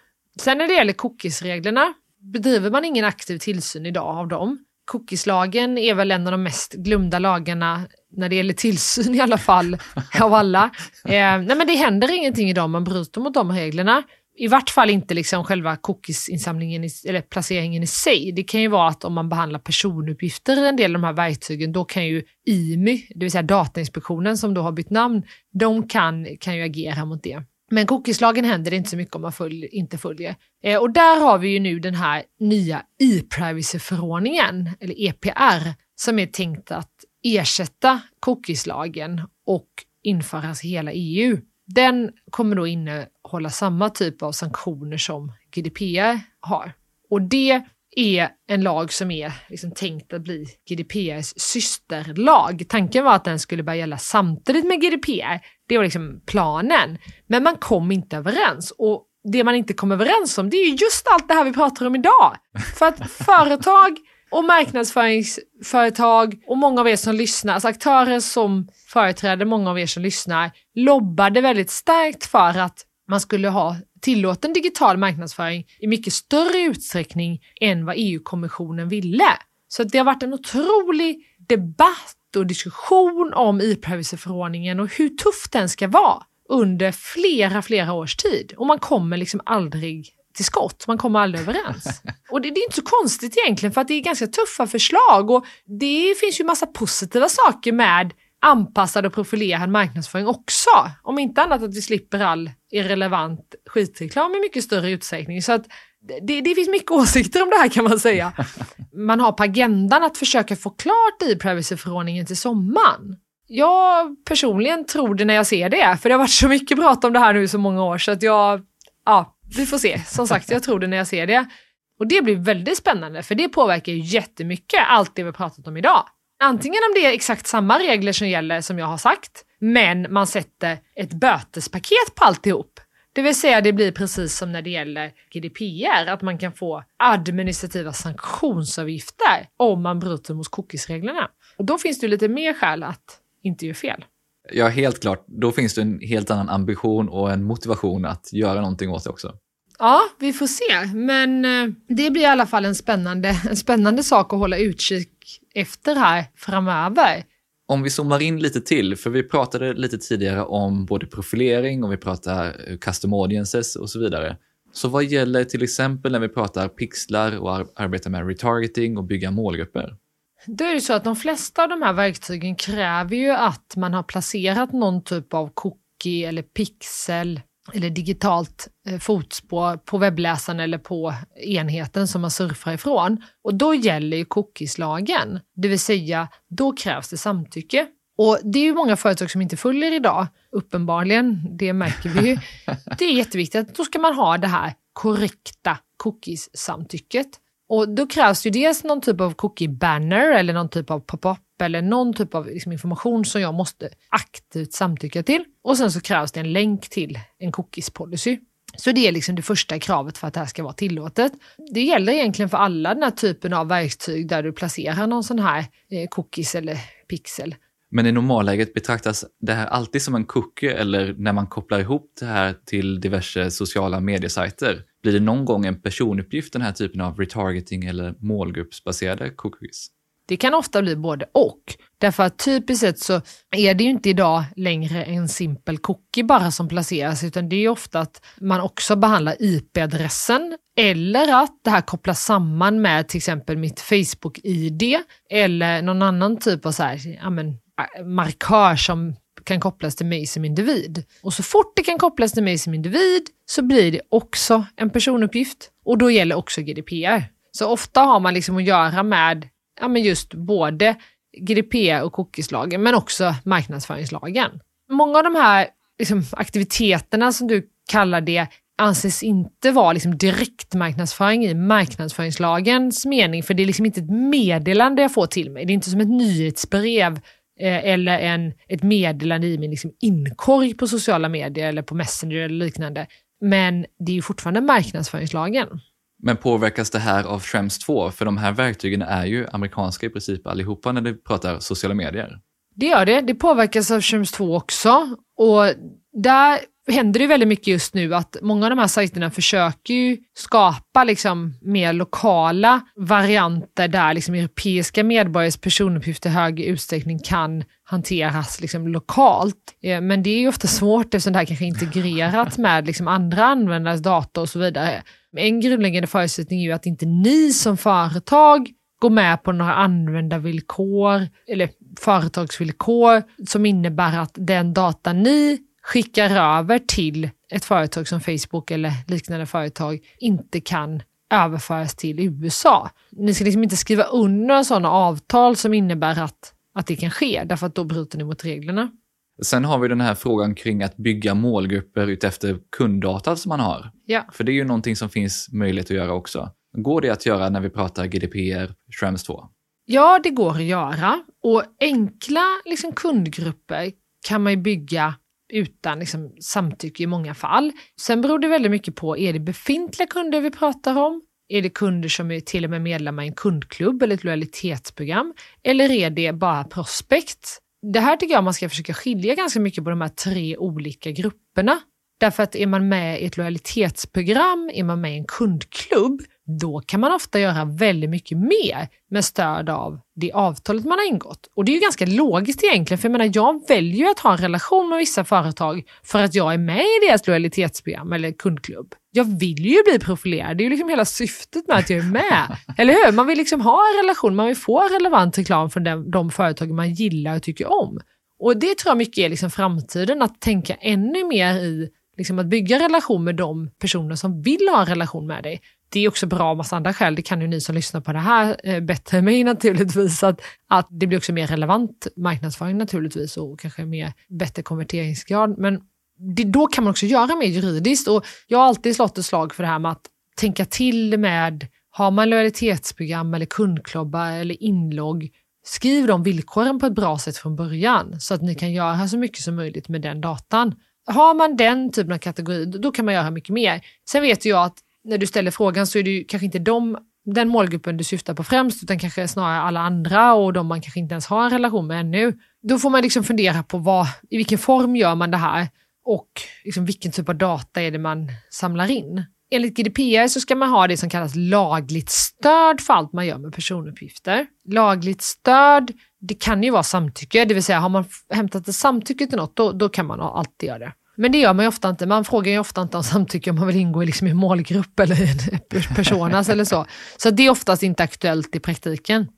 Sen när det gäller cookiesreglerna, bedriver man ingen aktiv tillsyn idag av dem? Cookieslagen är väl en av de mest glömda lagarna när det gäller tillsyn i alla fall, av alla. Eh, nej men det händer ingenting idag om man bryter mot de reglerna. I vart fall inte liksom själva cookiesinsamlingen eller placeringen i sig. Det kan ju vara att om man behandlar personuppgifter i en del av de här verktygen, då kan ju IMY, det vill säga Datainspektionen som då har bytt namn, de kan, kan ju agera mot det. Men cookieslagen händer det inte så mycket om man följ, inte följer. Eh, och där har vi ju nu den här nya e-privacy-förordningen, eller EPR, som är tänkt att ersätta cookieslagen och införas i hela EU. Den kommer då innehålla samma typ av sanktioner som GDPR har. Och det är en lag som är liksom tänkt att bli GDPRs systerlag. Tanken var att den skulle börja gälla samtidigt med GDPR. Det var liksom planen. Men man kom inte överens. Och det man inte kom överens om, det är just allt det här vi pratar om idag. För att företag och marknadsföringsföretag och många av er som lyssnar, alltså aktörer som företräder många av er som lyssnar, lobbade väldigt starkt för att man skulle ha tillåten digital marknadsföring i mycket större utsträckning än vad EU-kommissionen ville. Så det har varit en otrolig debatt och diskussion om e-privacy-förordningen och hur tuff den ska vara under flera, flera års tid. Och man kommer liksom aldrig till skott. Man kommer aldrig överens. Och det, det, är inte så konstigt egentligen för att det är ganska tuffa förslag och det finns ju massa positiva saker med anpassad och profilerad marknadsföring också. Om inte annat att vi slipper all irrelevant skitreklam i mycket större utsträckning. Så att det, det finns mycket åsikter om det här kan man säga. Man har på agendan att försöka få klart i privacyförordningen till sommaren. Jag personligen tror det när jag ser det, för det har varit så mycket prat om det här nu i så många år så att jag, ja, vi får se. Som sagt, jag tror det när jag ser det. Och det blir väldigt spännande för det påverkar ju jättemycket allt det vi pratat om idag. Antingen om det är exakt samma regler som gäller som jag har sagt, men man sätter ett bötespaket på alltihop. Det vill säga det blir precis som när det gäller GDPR, att man kan få administrativa sanktionsavgifter om man bryter mot cookiesreglerna. Och då finns det lite mer skäl att inte göra fel. Ja, helt klart. Då finns det en helt annan ambition och en motivation att göra någonting åt det också. Ja, vi får se. Men eh, det blir i alla fall en spännande, en spännande sak att hålla utkik efter här framöver. Om vi zoomar in lite till, för vi pratade lite tidigare om både profilering och vi pratar eh, custom audiences och så vidare. Så vad gäller till exempel när vi pratar pixlar och ar arbetar med retargeting och bygga målgrupper? Då är det så att de flesta av de här verktygen kräver ju att man har placerat någon typ av cookie eller pixel eller digitalt eh, fotspår på webbläsaren eller på enheten som man surfar ifrån. Och då gäller ju cookieslagen, det vill säga då krävs det samtycke. Och det är ju många företag som inte följer idag, uppenbarligen, det märker vi ju. Det är jätteviktigt att då ska man ha det här korrekta cookies-samtycket. Och då krävs ju dels någon typ av cookie-banner eller någon typ av pop-up eller någon typ av liksom information som jag måste aktivt samtycka till. Och sen så krävs det en länk till en cookies-policy. Så det är liksom det första kravet för att det här ska vara tillåtet. Det gäller egentligen för alla den här typen av verktyg där du placerar någon sån här eh, cookies eller pixel. Men i normalläget betraktas det här alltid som en cookie eller när man kopplar ihop det här till diverse sociala mediesajter? Blir det någon gång en personuppgift den här typen av retargeting eller målgruppsbaserade cookies? Det kan ofta bli både och. Därför att typiskt sett så är det ju inte idag längre en simpel cookie bara som placeras, utan det är ofta att man också behandlar IP-adressen eller att det här kopplas samman med till exempel mitt Facebook-ID eller någon annan typ av så här, ja, men, markör som kan kopplas till mig som individ. Och så fort det kan kopplas till mig som individ så blir det också en personuppgift och då gäller också GDPR. Så ofta har man liksom att göra med ja, men just både GDPR och cookieslagen men också marknadsföringslagen. Många av de här liksom, aktiviteterna som du kallar det anses inte vara liksom direktmarknadsföring i marknadsföringslagens mening, för det är liksom inte ett meddelande jag får till mig. Det är inte som ett nyhetsbrev eh, eller en, ett meddelande i min liksom inkorg på sociala medier eller på Messenger eller liknande. Men det är ju fortfarande marknadsföringslagen. Men påverkas det här av Schrems 2? För de här verktygen är ju amerikanska i princip allihopa när du pratar sociala medier. Det gör det. Det påverkas av Schrems 2 också. Och där händer det väldigt mycket just nu att många av de här sajterna försöker ju skapa liksom mer lokala varianter där liksom europeiska medborgares personuppgifter i hög utsträckning kan hanteras liksom lokalt. Eh, men det är ju ofta svårt eftersom det här kanske är integrerat med liksom andra användares data och så vidare. En grundläggande förutsättning är ju att inte ni som företag går med på några användarvillkor eller företagsvillkor som innebär att den data ni skickar över till ett företag som Facebook eller liknande företag inte kan överföras till USA. Ni ska liksom inte skriva under sådana avtal som innebär att, att det kan ske, därför att då bryter ni mot reglerna. Sen har vi den här frågan kring att bygga målgrupper utefter kunddata som man har. Ja. För det är ju någonting som finns möjlighet att göra också. Går det att göra när vi pratar GDPR, Schrems 2? Ja, det går att göra. Och enkla liksom, kundgrupper kan man ju bygga utan liksom, samtycke i många fall. Sen beror det väldigt mycket på, är det befintliga kunder vi pratar om? Är det kunder som är till och med medlemmar i en kundklubb eller ett lojalitetsprogram? Eller är det bara prospect? Det här tycker jag man ska försöka skilja ganska mycket på de här tre olika grupperna. Därför att är man med i ett lojalitetsprogram, är man med i en kundklubb, då kan man ofta göra väldigt mycket mer med stöd av det avtalet man har ingått. Och det är ju ganska logiskt egentligen, för jag menar, jag väljer att ha en relation med vissa företag för att jag är med i deras lojalitetsprogram eller kundklubb. Jag vill ju bli profilerad, det är ju liksom hela syftet med att jag är med. eller hur? Man vill liksom ha en relation, man vill få relevant reklam från de, de företag man gillar och tycker om. Och det tror jag mycket är liksom framtiden, att tänka ännu mer i liksom att bygga relation med de personer som vill ha en relation med dig det är också bra av massa andra skäl. Det kan ju ni som lyssnar på det här eh, bättre än mig naturligtvis. Att, att det blir också mer relevant marknadsföring naturligtvis och kanske mer bättre konverteringsgrad. Men det, då kan man också göra mer juridiskt och jag har alltid slått ett slag för det här med att tänka till med, har man lojalitetsprogram eller kundklubbar eller inlogg, skriv de villkoren på ett bra sätt från början så att ni kan göra så mycket som möjligt med den datan. Har man den typen av kategori, då kan man göra mycket mer. Sen vet jag att när du ställer frågan så är det ju kanske inte de, den målgruppen du syftar på främst, utan kanske snarare alla andra och de man kanske inte ens har en relation med ännu. Då får man liksom fundera på vad, i vilken form gör man det här och liksom vilken typ av data är det man samlar in. Enligt GDPR så ska man ha det som kallas lagligt stöd för allt man gör med personuppgifter. Lagligt stöd, det kan ju vara samtycke, det vill säga har man hämtat ett samtycke till något, då, då kan man alltid göra det. Men det gör man ju ofta inte. Man frågar ju ofta inte om samtycke om man vill ingå liksom i en målgrupp eller en personas eller så. Så det är oftast inte aktuellt i praktiken.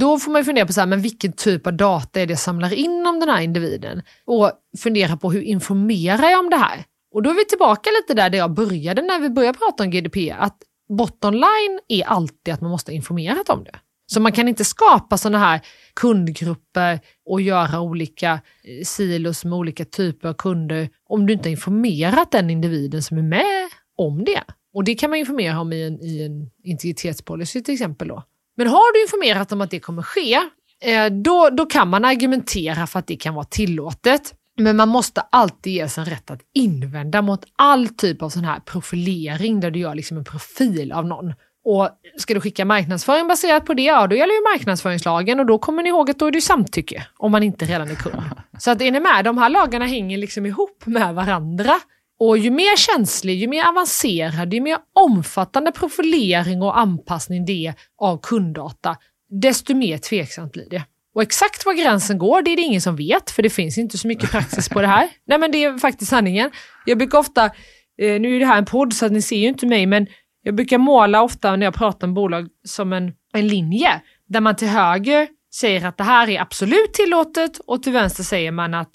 Då får man ju fundera på så här, men vilken typ av data är det jag samlar in om den här individen? Och fundera på hur informerar jag om det här? Och då är vi tillbaka lite där, där jag började när vi började prata om GDP, att bottom line är alltid att man måste ha informerat om det. Så man kan inte skapa sådana här kundgrupper och göra olika eh, silos med olika typer av kunder om du inte har informerat den individen som är med om det. Och det kan man informera om i en, i en integritetspolicy till exempel. Då. Men har du informerat om att det kommer ske, eh, då, då kan man argumentera för att det kan vara tillåtet. Men man måste alltid ges en rätt att invända mot all typ av sån här profilering där du gör liksom en profil av någon. Och ska du skicka marknadsföring baserat på det, ja då gäller ju marknadsföringslagen och då kommer ni ihåg att då är det samtycke om man inte redan är kund. Så att är ni med, de här lagarna hänger liksom ihop med varandra. Och ju mer känslig, ju mer avancerad, ju mer omfattande profilering och anpassning det är av kunddata, desto mer tveksamt blir det. Och exakt var gränsen går, det är det ingen som vet, för det finns inte så mycket praxis på det här. Nej men det är faktiskt sanningen. Jag brukar ofta, eh, nu är det här en podd så att ni ser ju inte mig, men jag brukar måla ofta när jag pratar om bolag som en, en linje där man till höger säger att det här är absolut tillåtet och till vänster säger man att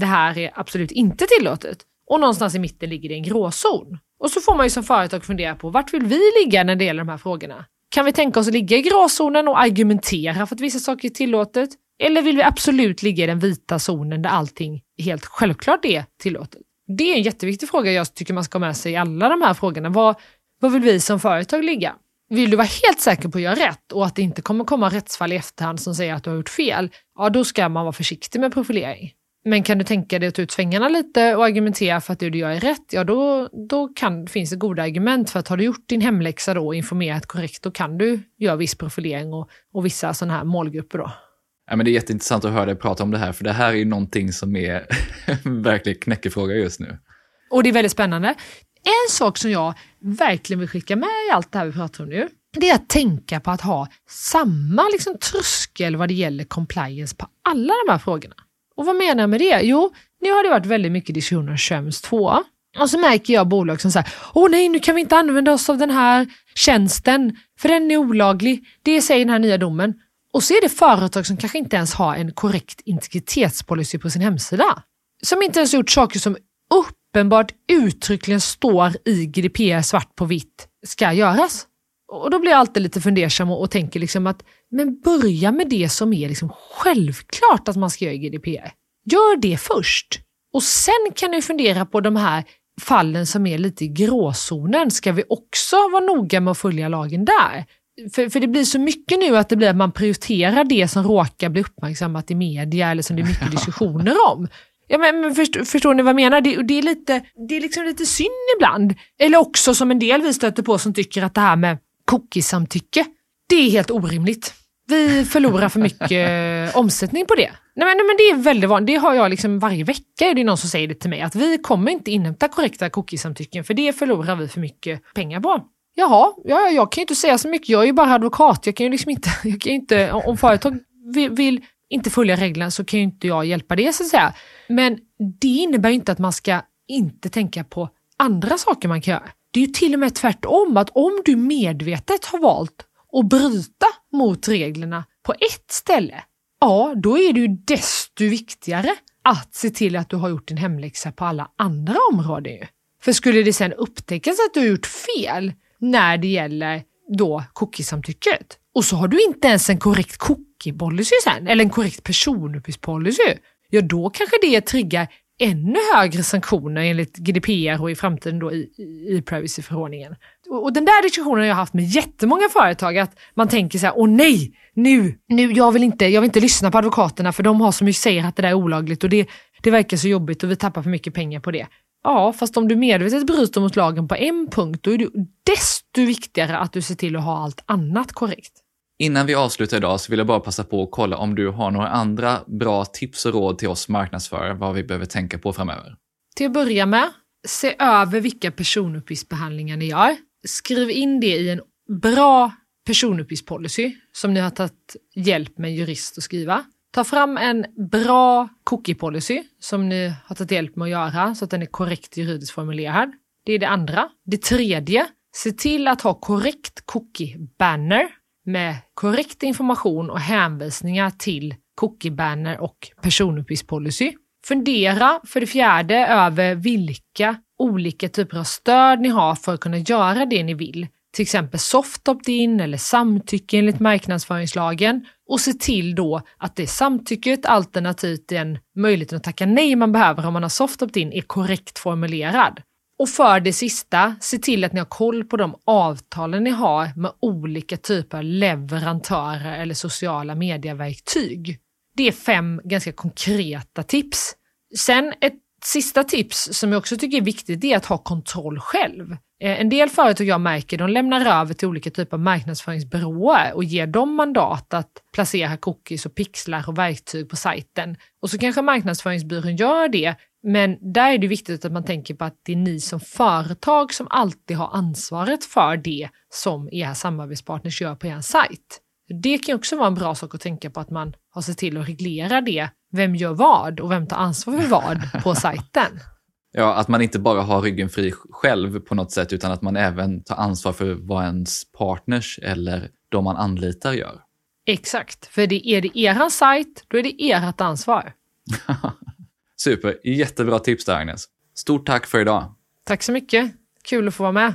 det här är absolut inte tillåtet. Och någonstans i mitten ligger det en gråzon. Och så får man ju som företag fundera på vart vill vi ligga när det gäller de här frågorna? Kan vi tänka oss att ligga i gråzonen och argumentera för att vissa saker är tillåtet? Eller vill vi absolut ligga i den vita zonen där allting helt självklart är tillåtet? Det är en jätteviktig fråga jag tycker man ska ha med sig i alla de här frågorna. Vad, vad vill vi som företag ligga? Vill du vara helt säker på att göra rätt och att det inte kommer komma rättsfall i efterhand som säger att du har gjort fel, ja då ska man vara försiktig med profilering. Men kan du tänka dig att ta ut svängarna lite och argumentera för att det du gör är rätt, ja då, då kan, finns det goda argument för att har du gjort din hemläxa då och informerat korrekt, då kan du göra viss profilering och, och vissa sådana här målgrupper då. Ja, men det är jätteintressant att höra dig prata om det här, för det här är ju någonting som är verkligen knäckefråga just nu. Och det är väldigt spännande. En sak som jag verkligen vill skicka med i allt det här vi pratar om nu, det är att tänka på att ha samma liksom, tröskel vad det gäller compliance på alla de här frågorna. Och vad menar jag med det? Jo, nu har det varit väldigt mycket diskussioner om Schrems 2. Och så märker jag bolag som säger, åh nej, nu kan vi inte använda oss av den här tjänsten, för den är olaglig. Det säger den här nya domen. Och så är det företag som kanske inte ens har en korrekt integritetspolicy på sin hemsida. Som inte ens gjort saker som uppenbart uttryckligen står i GDPR svart på vitt ska göras. Och då blir jag alltid lite fundersam och, och tänker liksom att men börja med det som är liksom självklart att man ska göra i GDPR. Gör det först. Och sen kan du fundera på de här fallen som är lite i gråzonen. Ska vi också vara noga med att följa lagen där? För, för det blir så mycket nu att det blir att man prioriterar det som råkar bli uppmärksammat i media eller som det är mycket diskussioner om. Ja, men, men först, förstår ni vad jag menar? Det, det, är lite, det är liksom lite synd ibland. Eller också som en del vi stöter på som tycker att det här med cookie-samtycke, det är helt orimligt. Vi förlorar för mycket omsättning på det. Nej men, nej men, det är väldigt vanligt. Det har jag liksom varje vecka är det någon som säger det till mig att vi kommer inte inhämta korrekta cookie-samtycken för det förlorar vi för mycket pengar på. Jaha, ja, jag kan ju inte säga så mycket. Jag är ju bara advokat. Jag kan ju liksom inte, jag kan inte om företag vill, vill inte följa reglerna så kan ju inte jag hjälpa det så att säga. Men det innebär inte att man ska inte tänka på andra saker man kan göra. Det är ju till och med tvärtom, att om du medvetet har valt att bryta mot reglerna på ett ställe, ja, då är det ju desto viktigare att se till att du har gjort din hemläxa på alla andra områden. För skulle det sen upptäckas att du har gjort fel, när det gäller då cookiesamtycket, och så har du inte ens en korrekt cookie-policy sen, eller en korrekt personuppgiftspolicy. Ja, då kanske det triggar ännu högre sanktioner enligt GDPR och i framtiden då i, i, i privacyförordningen. Och, och den där diskussionen har jag haft med jättemånga företag, att man tänker så här, åh nej, nu, nu, jag vill inte, jag vill inte lyssna på advokaterna för de har så mycket säger att det där är olagligt och det, det verkar så jobbigt och vi tappar för mycket pengar på det. Ja, fast om du medvetet bryter mot lagen på en punkt, då är det desto viktigare att du ser till att ha allt annat korrekt. Innan vi avslutar idag så vill jag bara passa på att kolla om du har några andra bra tips och råd till oss marknadsförare vad vi behöver tänka på framöver. Till att börja med, se över vilka personuppgiftsbehandlingar ni gör. Skriv in det i en bra personuppgiftspolicy som ni har tagit hjälp med en jurist att skriva. Ta fram en bra cookie-policy som ni har tagit hjälp med att göra så att den är korrekt juridiskt formulerad. Det är det andra. Det tredje, se till att ha korrekt cookie-banner med korrekt information och hänvisningar till cookie-banner och personuppgiftspolicy. Fundera för det fjärde över vilka olika typer av stöd ni har för att kunna göra det ni vill. Till exempel soft opt-in eller samtycke enligt marknadsföringslagen och se till då att det samtycket alternativt den möjligheten att tacka nej man behöver om man har soft opt-in är korrekt formulerad. Och för det sista, se till att ni har koll på de avtalen ni har med olika typer av leverantörer eller sociala medieverktyg. Det är fem ganska konkreta tips. Sen ett sista tips som jag också tycker är viktigt, det är att ha kontroll själv. Eh, en del företag jag märker, de lämnar över till olika typer av marknadsföringsbyråer och ger dem mandat att placera cookies och pixlar och verktyg på sajten. Och så kanske marknadsföringsbyrån gör det, men där är det viktigt att man tänker på att det är ni som företag som alltid har ansvaret för det som era samarbetspartners gör på er sajt. Det kan också vara en bra sak att tänka på att man har sett till att reglera det. Vem gör vad och vem tar ansvar för vad på sajten? Ja, att man inte bara har ryggen fri själv på något sätt, utan att man även tar ansvar för vad ens partners eller de man anlitar gör. Exakt, för det är det eran sajt, då är det ert ansvar. Super, jättebra tips där Agnes. Stort tack för idag. Tack så mycket, kul att få vara med.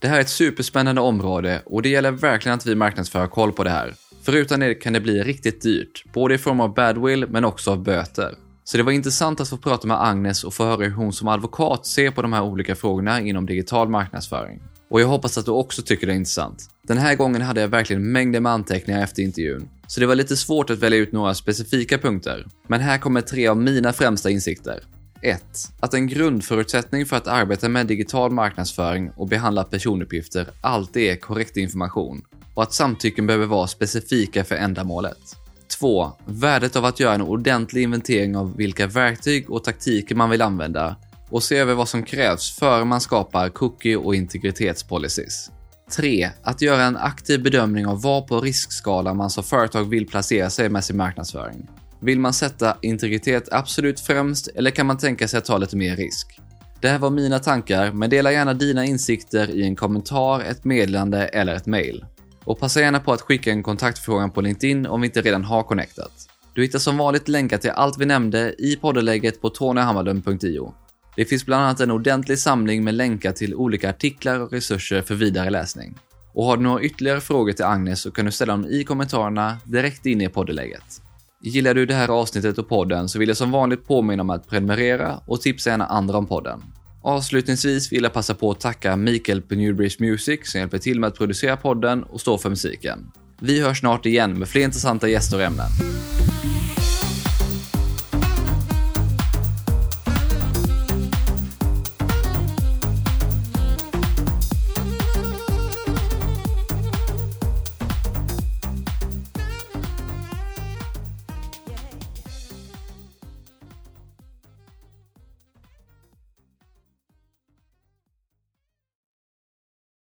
Det här är ett superspännande område och det gäller verkligen att vi marknadsför koll på det här. För utan det kan det bli riktigt dyrt, både i form av badwill men också av böter. Så det var intressant att få prata med Agnes och få höra hur hon som advokat ser på de här olika frågorna inom digital marknadsföring. Och jag hoppas att du också tycker det är intressant. Den här gången hade jag verkligen mängder med anteckningar efter intervjun, så det var lite svårt att välja ut några specifika punkter. Men här kommer tre av mina främsta insikter. 1. Att en grundförutsättning för att arbeta med digital marknadsföring och behandla personuppgifter alltid är korrekt information och att samtycken behöver vara specifika för ändamålet. 2. Värdet av att göra en ordentlig inventering av vilka verktyg och taktiker man vill använda och se över vad som krävs före man skapar cookie och integritetspolicies. 3. Att göra en aktiv bedömning av var på riskskalan man som företag vill placera sig med sin marknadsföring. Vill man sätta integritet absolut främst eller kan man tänka sig att ta lite mer risk? Det här var mina tankar, men dela gärna dina insikter i en kommentar, ett meddelande eller ett mail. Och passa gärna på att skicka en kontaktfråga på LinkedIn om vi inte redan har connectat. Du hittar som vanligt länkar till allt vi nämnde i poddeläget på tonyhammarlund.io. Det finns bland annat en ordentlig samling med länkar till olika artiklar och resurser för vidare läsning. Och har du några ytterligare frågor till Agnes så kan du ställa dem i kommentarerna direkt in i poddeläget. Gillar du det här avsnittet och podden så vill jag som vanligt påminna om att prenumerera och tipsa gärna andra om podden. Avslutningsvis vill jag passa på att tacka Mikael på Newbridge Music som hjälper till med att producera podden och stå för musiken. Vi hörs snart igen med fler intressanta gäster och ämnen.